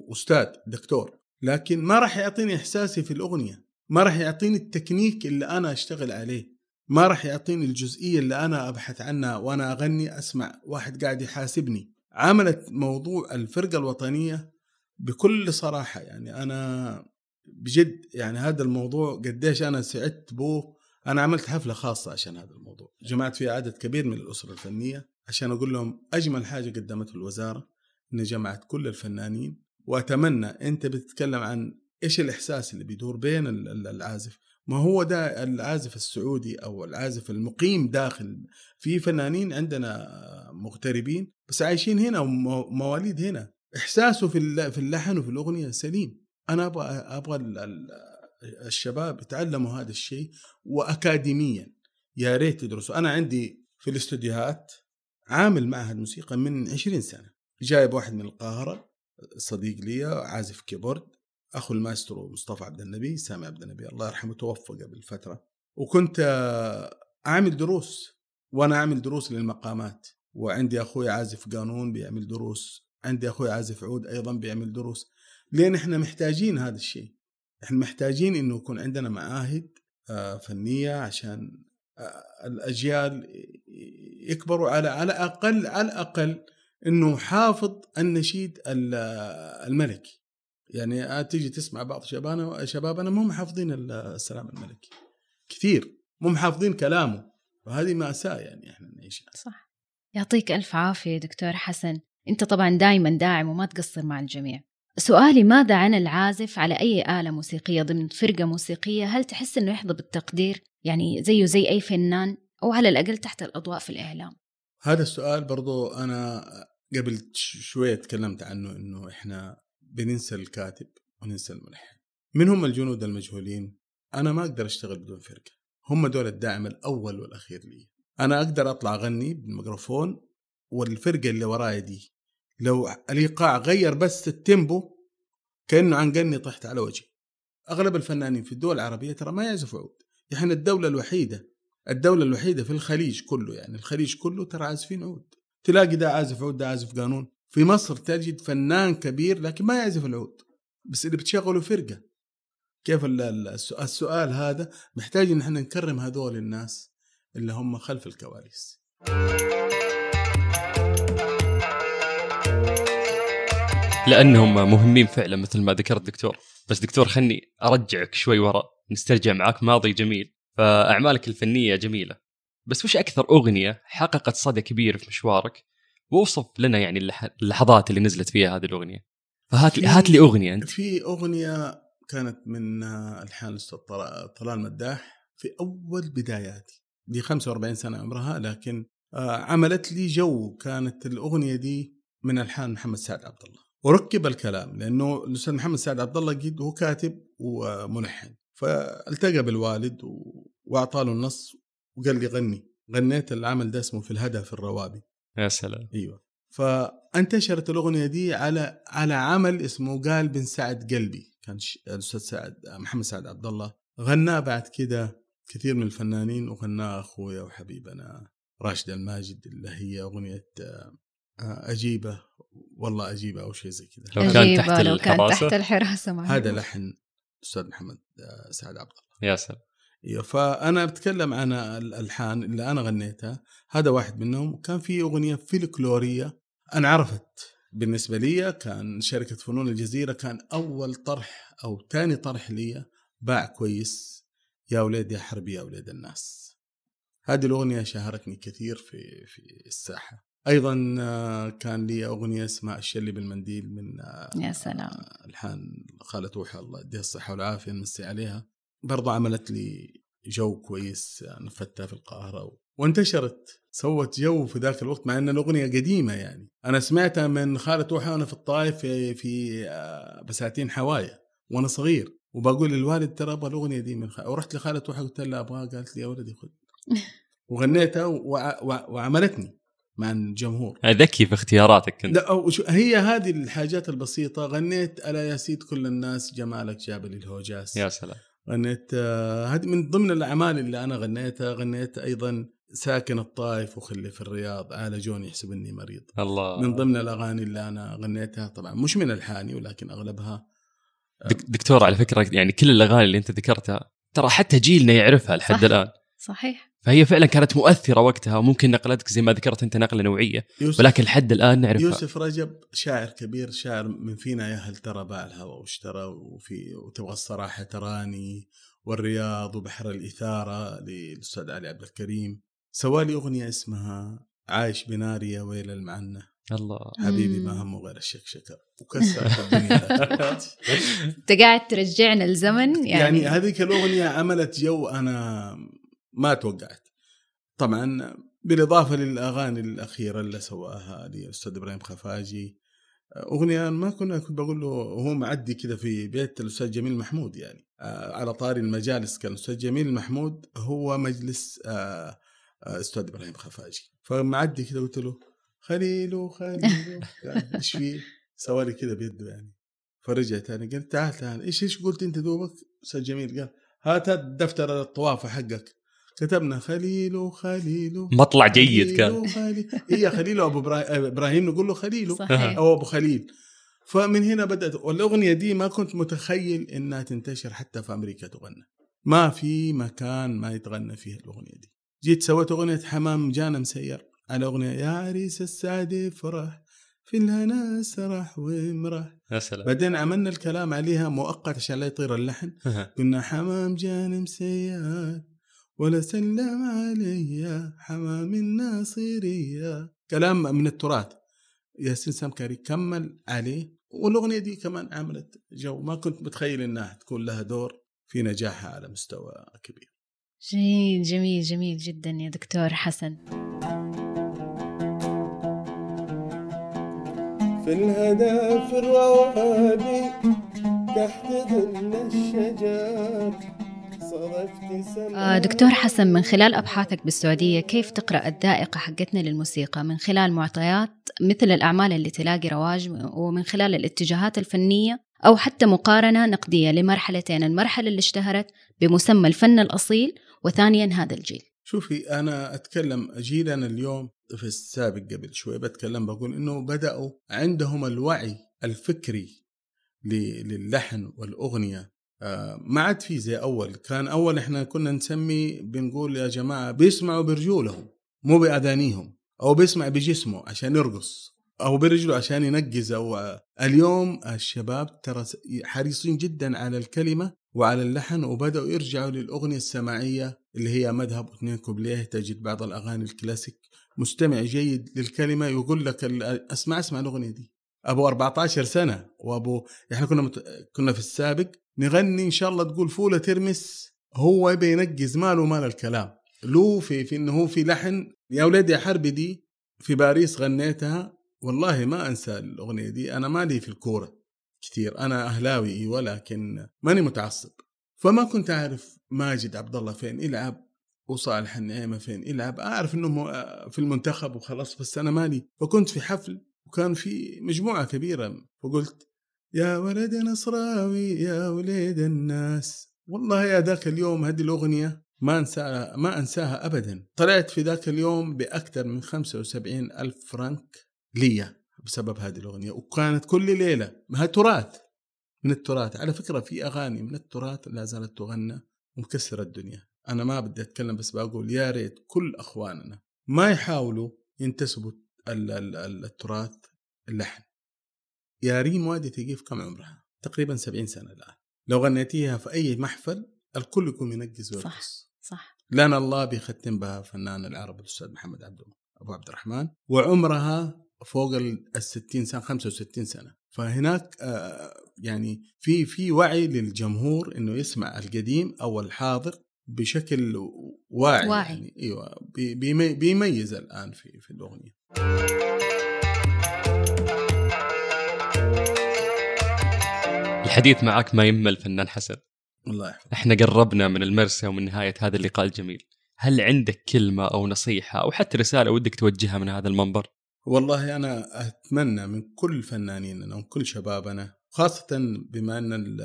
واستاذ دكتور، لكن ما راح يعطيني إحساسي في الأغنية، ما راح يعطيني التكنيك اللي أنا أشتغل عليه. ما راح يعطيني الجزئية اللي أنا أبحث عنها وأنا أغني أسمع واحد قاعد يحاسبني. عملت موضوع الفرقة الوطنية بكل صراحة. يعني أنا بجد يعني هذا الموضوع قديش أنا سعدت به أنا عملت حفلة خاصة عشان هذا الموضوع. جمعت فيها عدد كبير من الأسرة الفنية عشان أقول لهم أجمل حاجة قدمته الوزارة إن جمعت كل الفنانين وأتمنى أنت بتتكلم عن إيش الإحساس اللي بيدور بين العازف ما هو ده العازف السعودي أو العازف المقيم داخل في فنانين عندنا مغتربين بس عايشين هنا ومواليد هنا. إحساسه في في اللحن وفي الأغنية سليم. أنا أبغى أبغى الشباب يتعلموا هذا الشيء وأكاديميا. يا ريت يدرسوا. أنا عندي في الاستوديوهات عامل معهد موسيقى من 20 سنة. جايب واحد من القاهرة صديق لي عازف keyboard أخو المايسترو مصطفى عبد النبي سامي عبد النبي الله يرحمه توفى قبل فترة. وكنت أعمل دروس وأنا أعمل دروس للمقامات. وعندي أخوي عازف قانون بيعمل دروس عندي أخوي عازف عود أيضا بيعمل دروس. لأن إحنا محتاجين هذا الشيء. إحنا محتاجين إنه يكون عندنا معاهد آه، فنية عشان آه، الأجيال يكبروا على على أقل على الأقل. إنه حافظ النشيد الملكي. يعني تيجي تسمع بعض شبابنا شبابنا مو محافظين السلام الملكي. كثير مو محافظين كلامه. وهذه مأساة يعني إحنا نعيشها. صح. يعطيك ألف عافية دكتور حسن. أنت طبعا دائما داعم وما تقصر مع الجميع. سؤالي ماذا عن العازف على أي آلة موسيقية ضمن فرقة موسيقية؟ هل تحس أنه يحظى بالتقدير؟ يعني زيه زي أي فنان؟ أو على الأقل تحت الأضواء في الإعلام. هذا السؤال برضو أنا قبل شوية تكلمت عنه أنه إحنا بننسى الكاتب وننسى الملحن. من هم الجنود المجهولين؟ أنا ما أقدر أشتغل بدون فرقة. هم دول الداعم الأول والأخير لي. أنا أقدر أطلع أغني بالميكروفون والفرقة اللي وراي دي. لو الإيقاع غير بس التيمبو كأنه عنقني طحت على وجهي. أغلب الفنانين في الدول العربية ترى ما يعزفوا عود. إحنا الدولة الوحيدة الدولة الوحيدة في الخليج كله يعني الخليج كله ترى عازفين عود تلاقي ده عازف عود ده عازف قانون. في مصر تجد فنان كبير لكن ما يعزف العود. بس اللي بتشغله فرقة. كيف السؤال هذا؟ محتاج إن إحنا نكرم هذول الناس اللي هم خلف الكواليس. لأنهم مهمين فعلا مثل ما ذكرت دكتور. بس دكتور خلني أرجعك شوي ورا نسترجع معاك ماضي جميل. فأعمالك الفنية جميلة. بس وش أكثر أغنية حققت صدى كبير في مشوارك؟ وأوصف لنا يعني اللحظات اللي نزلت فيها هذه الأغنية. فهات لي هات لي أغنية أنت. في أغنية كانت من الحان الأستاذ طلال مداح في أول بداياتي. دي 45 سنة عمرها لكن آه، عملت لي جو. كانت الأغنية دي من الحان محمد سعد عبد الله. وركب الكلام لأنه الأستاذ محمد سعد عبد الله قد هو كاتب وملحن. فالتقى بالوالد واعطاه له النص وقال لي غني. غنيت العمل ده اسمه في الهدف الروابي. يا سلام. أيوه. فانتشرت الأغنية دي على على عمل اسمه قال بن سعد قلبي. كان الأستاذ سعد محمد سعد عبد الله. غناه بعد كده كثير من الفنانين وغناه أخويا وحبيبنا راشد الماجد اللي هي أغنية آه، أجيبة. والله اجيبها أو شيء زي كذا. لو كان تحت لو كان الحراسة. تحت الحراسة معي. هذا لحن الاستاذ محمد آه، سعد عبد الله. يا سلام. أيوه فأنا بتكلم عن الألحان اللي أنا غنيتها. هذا واحد منهم. كان في أغنية فلكلورية انعرفت بالنسبة لي. كان شركة فنون الجزيرة. كان أول طرح أو ثاني طرح لي. باع كويس. يا ولاد يا حربي يا ولاد الناس. هذه الأغنية شهرتني كثير في في الساحة. أيضا آه، كان لي أغنية اسمها الشلي بالمنديل من آه، يا سلام. الحان خالة وحى الله يديها الصحة والعافية نمسي عليها. برضو عملت لي جو كويس نفذتها في القاهرة و... وانتشرت سوت جو في ذاك الوقت مع ان الأغنية قديمة يعني. أنا سمعتها من خالة وحى وأنا في الطائف في, في آه، بساتين حوايا وأنا صغير. وبقول للوالد ترى أبغى الأغنية دي من خ... ورحت لخالة وحى قلت لها أبغاها قالت لي يا ولدي خذ. وغنيتها وع... وع... وعملتني. مع الجمهور. ذكي في اختياراتك كنت؟ لا أو شو هي هذه الحاجات البسيطة. غنيت ألا يا سيد كل الناس جمالك جاب لي الهوجاس. يا سلام. غنيت آه، هذه من ضمن الأعمال اللي أنا غنيتها. غنيت أيضا ساكن الطائف وخلي في الرياض عالجوني يحسبني مريض. الله. من ضمن الأغاني اللي أنا غنيتها طبعا مش من ألحاني ولكن أغلبها دك دكتور على فكرة يعني كل الأغاني اللي أنت ذكرتها ترى حتى جيلنا يعرفها لحد صح. الآن. صحيح. فهي فعلا كانت مؤثرة وقتها وممكن نقلتك زي ما ذكرت أنت نقلة نوعية يوسف ولكن لحد الآن نعرفها. يوسف رجب شاعر كبير شاعر من فينا يا هل ترى باع الهوى واشترى وفي وتبغى الصراحة تراني والرياض وبحر الإثارة للأستاذ علي عبد الكريم. سوالي أغنية اسمها عايش بناري يا ويل المعنى. الله. حبيبي. ما همه غير الشكشكة وكسرت الدنيا. انت قاعد ترجعنا الزمن يعني, يعني, هذيك الأغنية عملت جو أنا ما توقعت طبعا بالإضافة للأغاني الأخيرة اللي سواها للأستاذ إبراهيم خفاجي أغنية ما كنا كنت بقول له وهو معدي كذا في بيت الأستاذ جميل محمود يعني آه، على طاري المجالس كان الأستاذ جميل محمود هو مجلس آه، آه، أستاذ إبراهيم خفاجي فمعدي كذا قلت له خليلو خليلو قال إيش فيه؟ سوى لي كذا بيده يعني فرجع تاني قال تعال تعال إيش إيش قلت أنت دوبك؟ أستاذ جميل قال هات هات دفتر الطوافة حقك كتبنا خليلو خليلو مطلع جيد كان. خليل. هي خليل؟ أبو إبرا- إبراهيم نقول له خليل. صحيح. أو أبو خليل. فمن هنا بدأت والاغنيه دي ما كنت متخيل إنها تنتشر حتى في أمريكا تغنى. ما في مكان ما يتغنى فيه الأغنية دي. جيت سويت أغنية حمام جانا مسير على اغنيه يا عريس السعد افرح في الهنا سرح وامرح. يا سلام. بعدين عملنا الكلام عليها مؤقت عشان لا يطير اللحن. قلنا حمام جان مسيات ولا سلم علي حمام الناصرية كلام من التراث. ياسين سمكري كمل عليه والأغنية دي كمان عملت جو. ما كنت متخيل إنها تكون لها دور في نجاحها على مستوى كبير. جميل جميل جميل جدا يا دكتور حسن. في الهدى في الروابي تحت ظل الشجر دكتور حسن من خلال أبحاثك بالسعودية كيف تقرأ الذائقة حقتنا للموسيقى؟ من خلال معطيات مثل الأعمال اللي تلاقي رواج ومن خلال الاتجاهات الفنية أو حتى مقارنة نقدية لمرحلتين المرحلة اللي اشتهرت بمسمى الفن الأصيل وثانيا هذا الجيل. شوفي أنا أتكلم جيلنا اليوم في السابق قبل شوي بتكلم بقول إنه بدأوا عندهم الوعي الفكري ل- للحن والأغنية. آه، ما عاد في زي أول. كان أول إحنا كنا نسمي بنقول يا جماعة بيسمعوا برجولهم مو بأذانيهم أو بيسمع بجسمه عشان يرقص أو برجله عشان ينقز. أو اليوم الشباب ترى حريصين جدا على الكلمة وعلى اللحن وبدأوا يرجعوا للأغنية السماعية اللي هي مذهب واثنين كوبليه. تجد بعض الأغاني الكلاسيك مستمع جيد للكلمة يقول لك أسمع أسمع الأغنية دي. أبو 14 سنة وأبو إحنا كنا مت... كنا في السابق نغني إن شاء الله تقول فولة ترمس هو يبي ينقز ماله مال الكلام. له في في إنه هو في لحن يا ولادي يا حربي دي في باريس غنيتها والله ما أنسى الأغنية دي أنا مالي في الكورة كثير أنا أهلاوي إيه، ولكن ماني متعصب. فما كنت أعرف ماجد عبد الله فين يلعب وصالح النعيمة فين يلعب أعرف أنهم في المنتخب وخلاص بس أنا مالي فكنت في حفل وكان في مجموعة كبيرة. فقلت يا ولد نصراوي يا وليد الناس. والله يا ذاك اليوم هذه الأغنية ما أنساها ما أنساها أبدا. طلعت في ذاك اليوم بأكثر من 75 ألف فرنك لي بسبب هذه الأغنية. وكانت كل ليلة. ما تراث من التراث. على فكرة في أغاني من التراث لا زالت تغنى ومكسرة الدنيا. أنا ما بدي أتكلم بس بقول يا ريت كل أخواننا ما يحاولوا ينتسبوا التراث اللحن. يا ريم وادي تقيف كم عمرها؟ تقريبا 70 سنة الآن. لو غنيتيها في أي محفل الكل يكون ينقز ويرقص. صح صح. لأن الله بيختم بها فنان العرب الأستاذ محمد عبد أبو عبد الرحمن. وعمرها فوق ال 60 سنة 65 سنة. فهناك يعني في في وعي للجمهور إنه يسمع القديم أو الحاضر بشكل واعي, واعي. يعني. إيوه بيميز الآن في في الأغنية. الحديث معك ما يمل فنان حسن. الله يحفظك إحنا قربنا من المرسى ومن نهاية هذا اللقاء الجميل. هل عندك كلمة أو نصيحة أو حتى رسالة ودك توجهها من هذا المنبر؟ والله أنا أتمنى من كل فنانيننا ومن كل شبابنا خاصة بما أن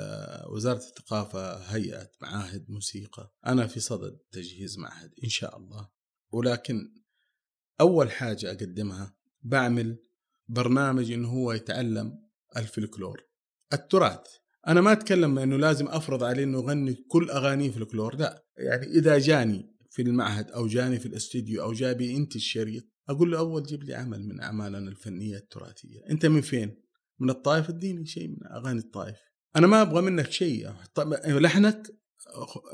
وزارة الثقافة هيئت معاهد موسيقى أنا في صدد تجهيز معهد إن شاء الله. ولكن أول حاجة أقدمها بعمل برنامج إنه هو يتعلم الفلكلور. التراث أنا ما أتكلم إنه لازم أفرض عليه إنه يغني كل أغانيه فلكلور لا. يعني إذا جاني في المعهد أو جاني في الاستديو أو جابي أنت الشريط أقول له أول جيب لي عمل من أعمالنا الفنية التراثية. أنت من فين؟ من الطائف؟ اديني شيء من أغاني الطائف. أنا ما أبغى منك شيء. لحنك؟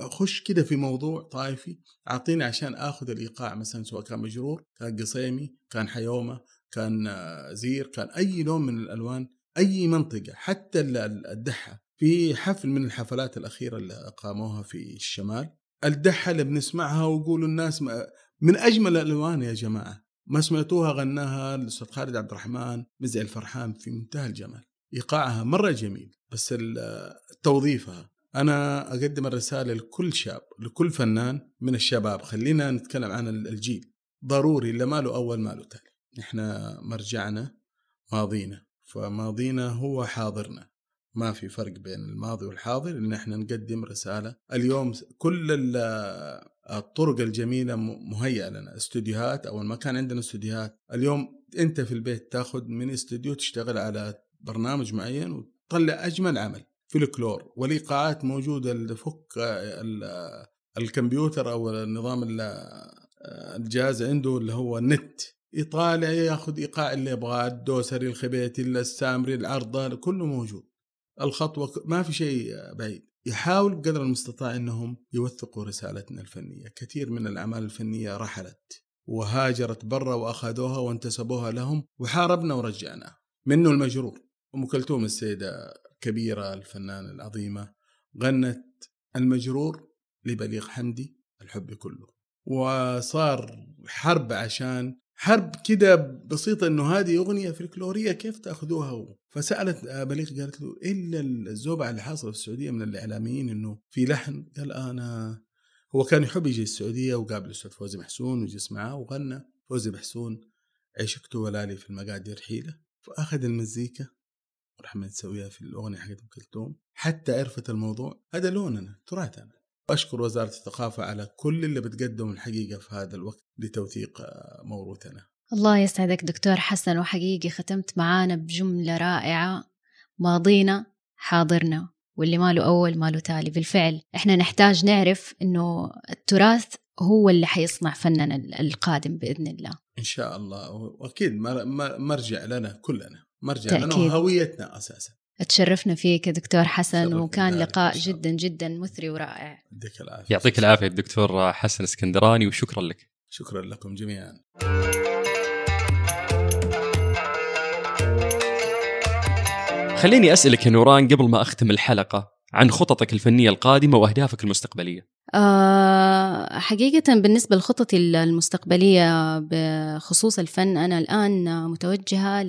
خش كده في موضوع طائفي أعطيني عشان آخذ الإيقاع مثلا سواء كان مجرور كان قصيمي كان حيومة كان زير كان أي لون من الألوان أي منطقة حتى الدحه في حفل من الحفلات الأخيرة اللي قاموها في الشمال الدحه اللي بنسمعها ويقولوا الناس من أجمل الألوان يا جماعة. ما سمعتوها غناها الأستاذ خالد عبد الرحمن مزع الفرحان في منتهى الجمال. إيقاعها مرة جميل بس توظيفها أنا أقدم الرسالة لكل شاب لكل فنان من الشباب. خلينا نتكلم عن الجيل. ضروري اللي ماله أول ماله تالي. إحنا مرجعنا ماضينا. فماضينا هو حاضرنا. ما في فرق بين الماضي والحاضر إن إحنا نقدم رسالة. اليوم كل الطرق الجميلة مهيئة لنا. استوديوهات أول ما كان عندنا استوديوهات. اليوم أنت في البيت تاخذ من استوديو تشتغل على برنامج معين وتطلع أجمل عمل. في الكلور والايقاعات موجودة اللي فك الكمبيوتر أو النظام الجهاز عنده اللي هو النت يطالع ياخذ إيقاع اللي يبغاه الدوسري الخبيتي السامري العرضه كله موجود. الخطوة ما في شيء بعيد. يحاول بقدر المستطاع إنهم يوثقوا رسالتنا الفنية، كثير من الأعمال الفنية رحلت وهاجرت برا وأخذوها وانتسبوها لهم وحاربنا ورجعناها. منه المجرور أم كلثوم السيدة كبيرة الفنانة العظيمة غنت المجرور لبليغ حمدي الحب كله. وصار حرب عشان حرب كده بسيطة إنه هذه أغنية فلكلورية كيف تأخذوها؟ فسألت بليغ قالت له إلا الزوبعة اللي حاصلة في السعودية من الإعلاميين إنه في لحن؟ قال آنا هو كان يحب يجي السعودية وقابل الأستاذ فوزي محسون وجلس معاه وغنى. فوزي محسون عشقت ولالي في المقادير حيله فأخذ المزيكا ورحنا نسويها في الأغنية حقت أم كلثوم. حتى عرفت الموضوع. هذا لوننا تراثنا. واشكر وزارة الثقافة على كل اللي بتقدم الحقيقة في هذا الوقت لتوثيق موروثنا. الله يسعدك دكتور حسن. وحقيقي ختمت معانا بجملة رائعة. ماضينا حاضرنا. واللي ماله أول ماله تالي. بالفعل إحنا نحتاج نعرف إنه التراث هو اللي حيصنع فننا القادم بإذن الله. إن شاء الله. وأكيد مرجع لنا كلنا. مرجع تأكيد. لنا وهويتنا أساسا. تشرفنا فيك دكتور حسن وكان لقاء جدا جدا مثري ورائع. يعطيك العافية. يعطيك العافية الدكتور حسن اسكندراني وشكرا لك. شكرا لكم جميعا. خليني أسألك يا نوران قبل ما أختم الحلقة عن خططك الفنية القادمة وأهدافك المستقبلية. أه حقيقة بالنسبة لخططي المستقبلية بخصوص الفن أنا الآن متوجهة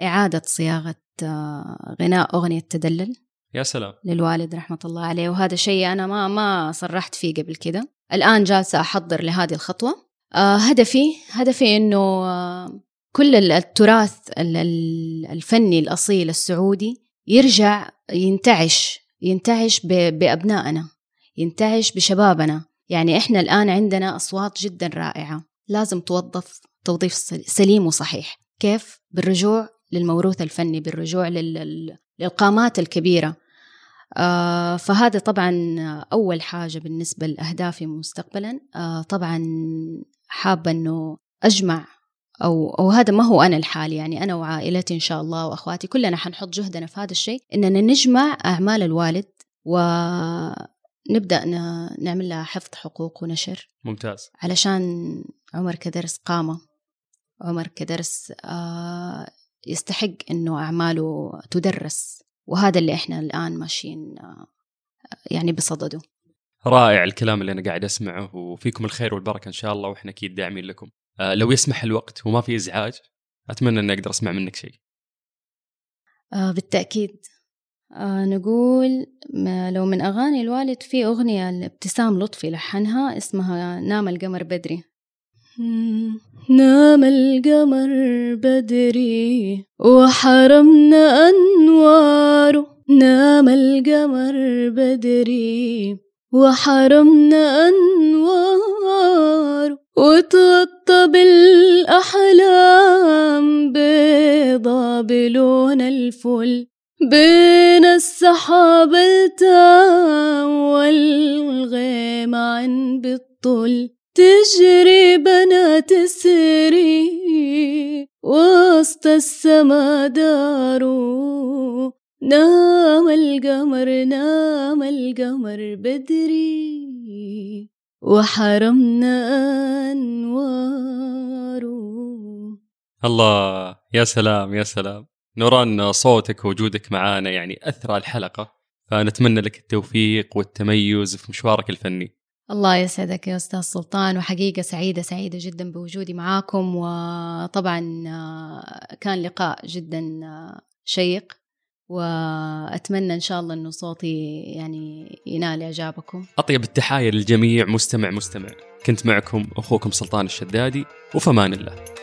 لإعادة صياغة آه، غناء أغنية تدلل يا سلام. للوالد رحمة الله عليه. وهذا شيء أنا ما ما صرحت فيه قبل كده. الآن جالسة أحضر لهذه الخطوة. آه هدفي هدفي إنه آه كل التراث الفني الأصيل السعودي يرجع ينتعش ينتعش بأبنائنا ينتعش بشبابنا. يعني إحنا الآن عندنا أصوات جدا رائعة. لازم توظف توظيف سليم وصحيح. كيف؟ بالرجوع للموروث الفني بالرجوع لل- للقامات الكبيرة. آه، فهذا طبعا أول حاجة بالنسبة لأهدافي مستقبلا. آه، طبعا حابة أنه أجمع أو, أو هذا ما هو أنا الحال يعني أنا وعائلتي إن شاء الله وأخواتي كلنا حنحط جهدنا في هذا الشيء إننا نجمع أعمال الوالد ونبدأ نعمل لها حفظ حقوق ونشر. ممتاز. علشان عمر كدرس قامة عمر كدرس آه، يستحق إنه أعماله تدرس وهذا اللي إحنا الآن ماشيين آه، يعني بصدده. رائع الكلام اللي أنا قاعد أسمعه وفيكم الخير والبركة إن شاء الله وإحنا أكيد داعمين لكم. آه لو يسمح الوقت وما في إزعاج أتمنى إني أقدر أسمع منك شيء. آه بالتأكيد. آه نقول لو من أغاني الوالد في أغنية لابتسام لطفي لحنها اسمها نام القمر بدري. نام القمر بدري وحرمنا أنواره. نام القمر بدري وحرمنا أنواره. وتغطى بالأحلام بيضة بلون الفل. بين السحاب التام والغيم عن بالطل. تجري بنات السري وسط السما دارو نام القمر نام القمر بدري وحرمنا أنواره الله يا سلام يا سلام. نوران صوتك ووجودك معانا يعني اثرى الحلقة فنتمنى لك التوفيق والتميز في مشوارك الفني. الله يسعدك يا أستاذ سلطان وحقيقة سعيدة سعيدة جدا بوجودي معاكم وطبعا آه، كان لقاء جدا آه، شيق وأتمنى إن شاء الله أنه صوتي يعني ينال إعجابكم. أطيب التحايا للجميع. مستمع مستمع. كنت معكم أخوكم سلطان الشدادي وفمان الله.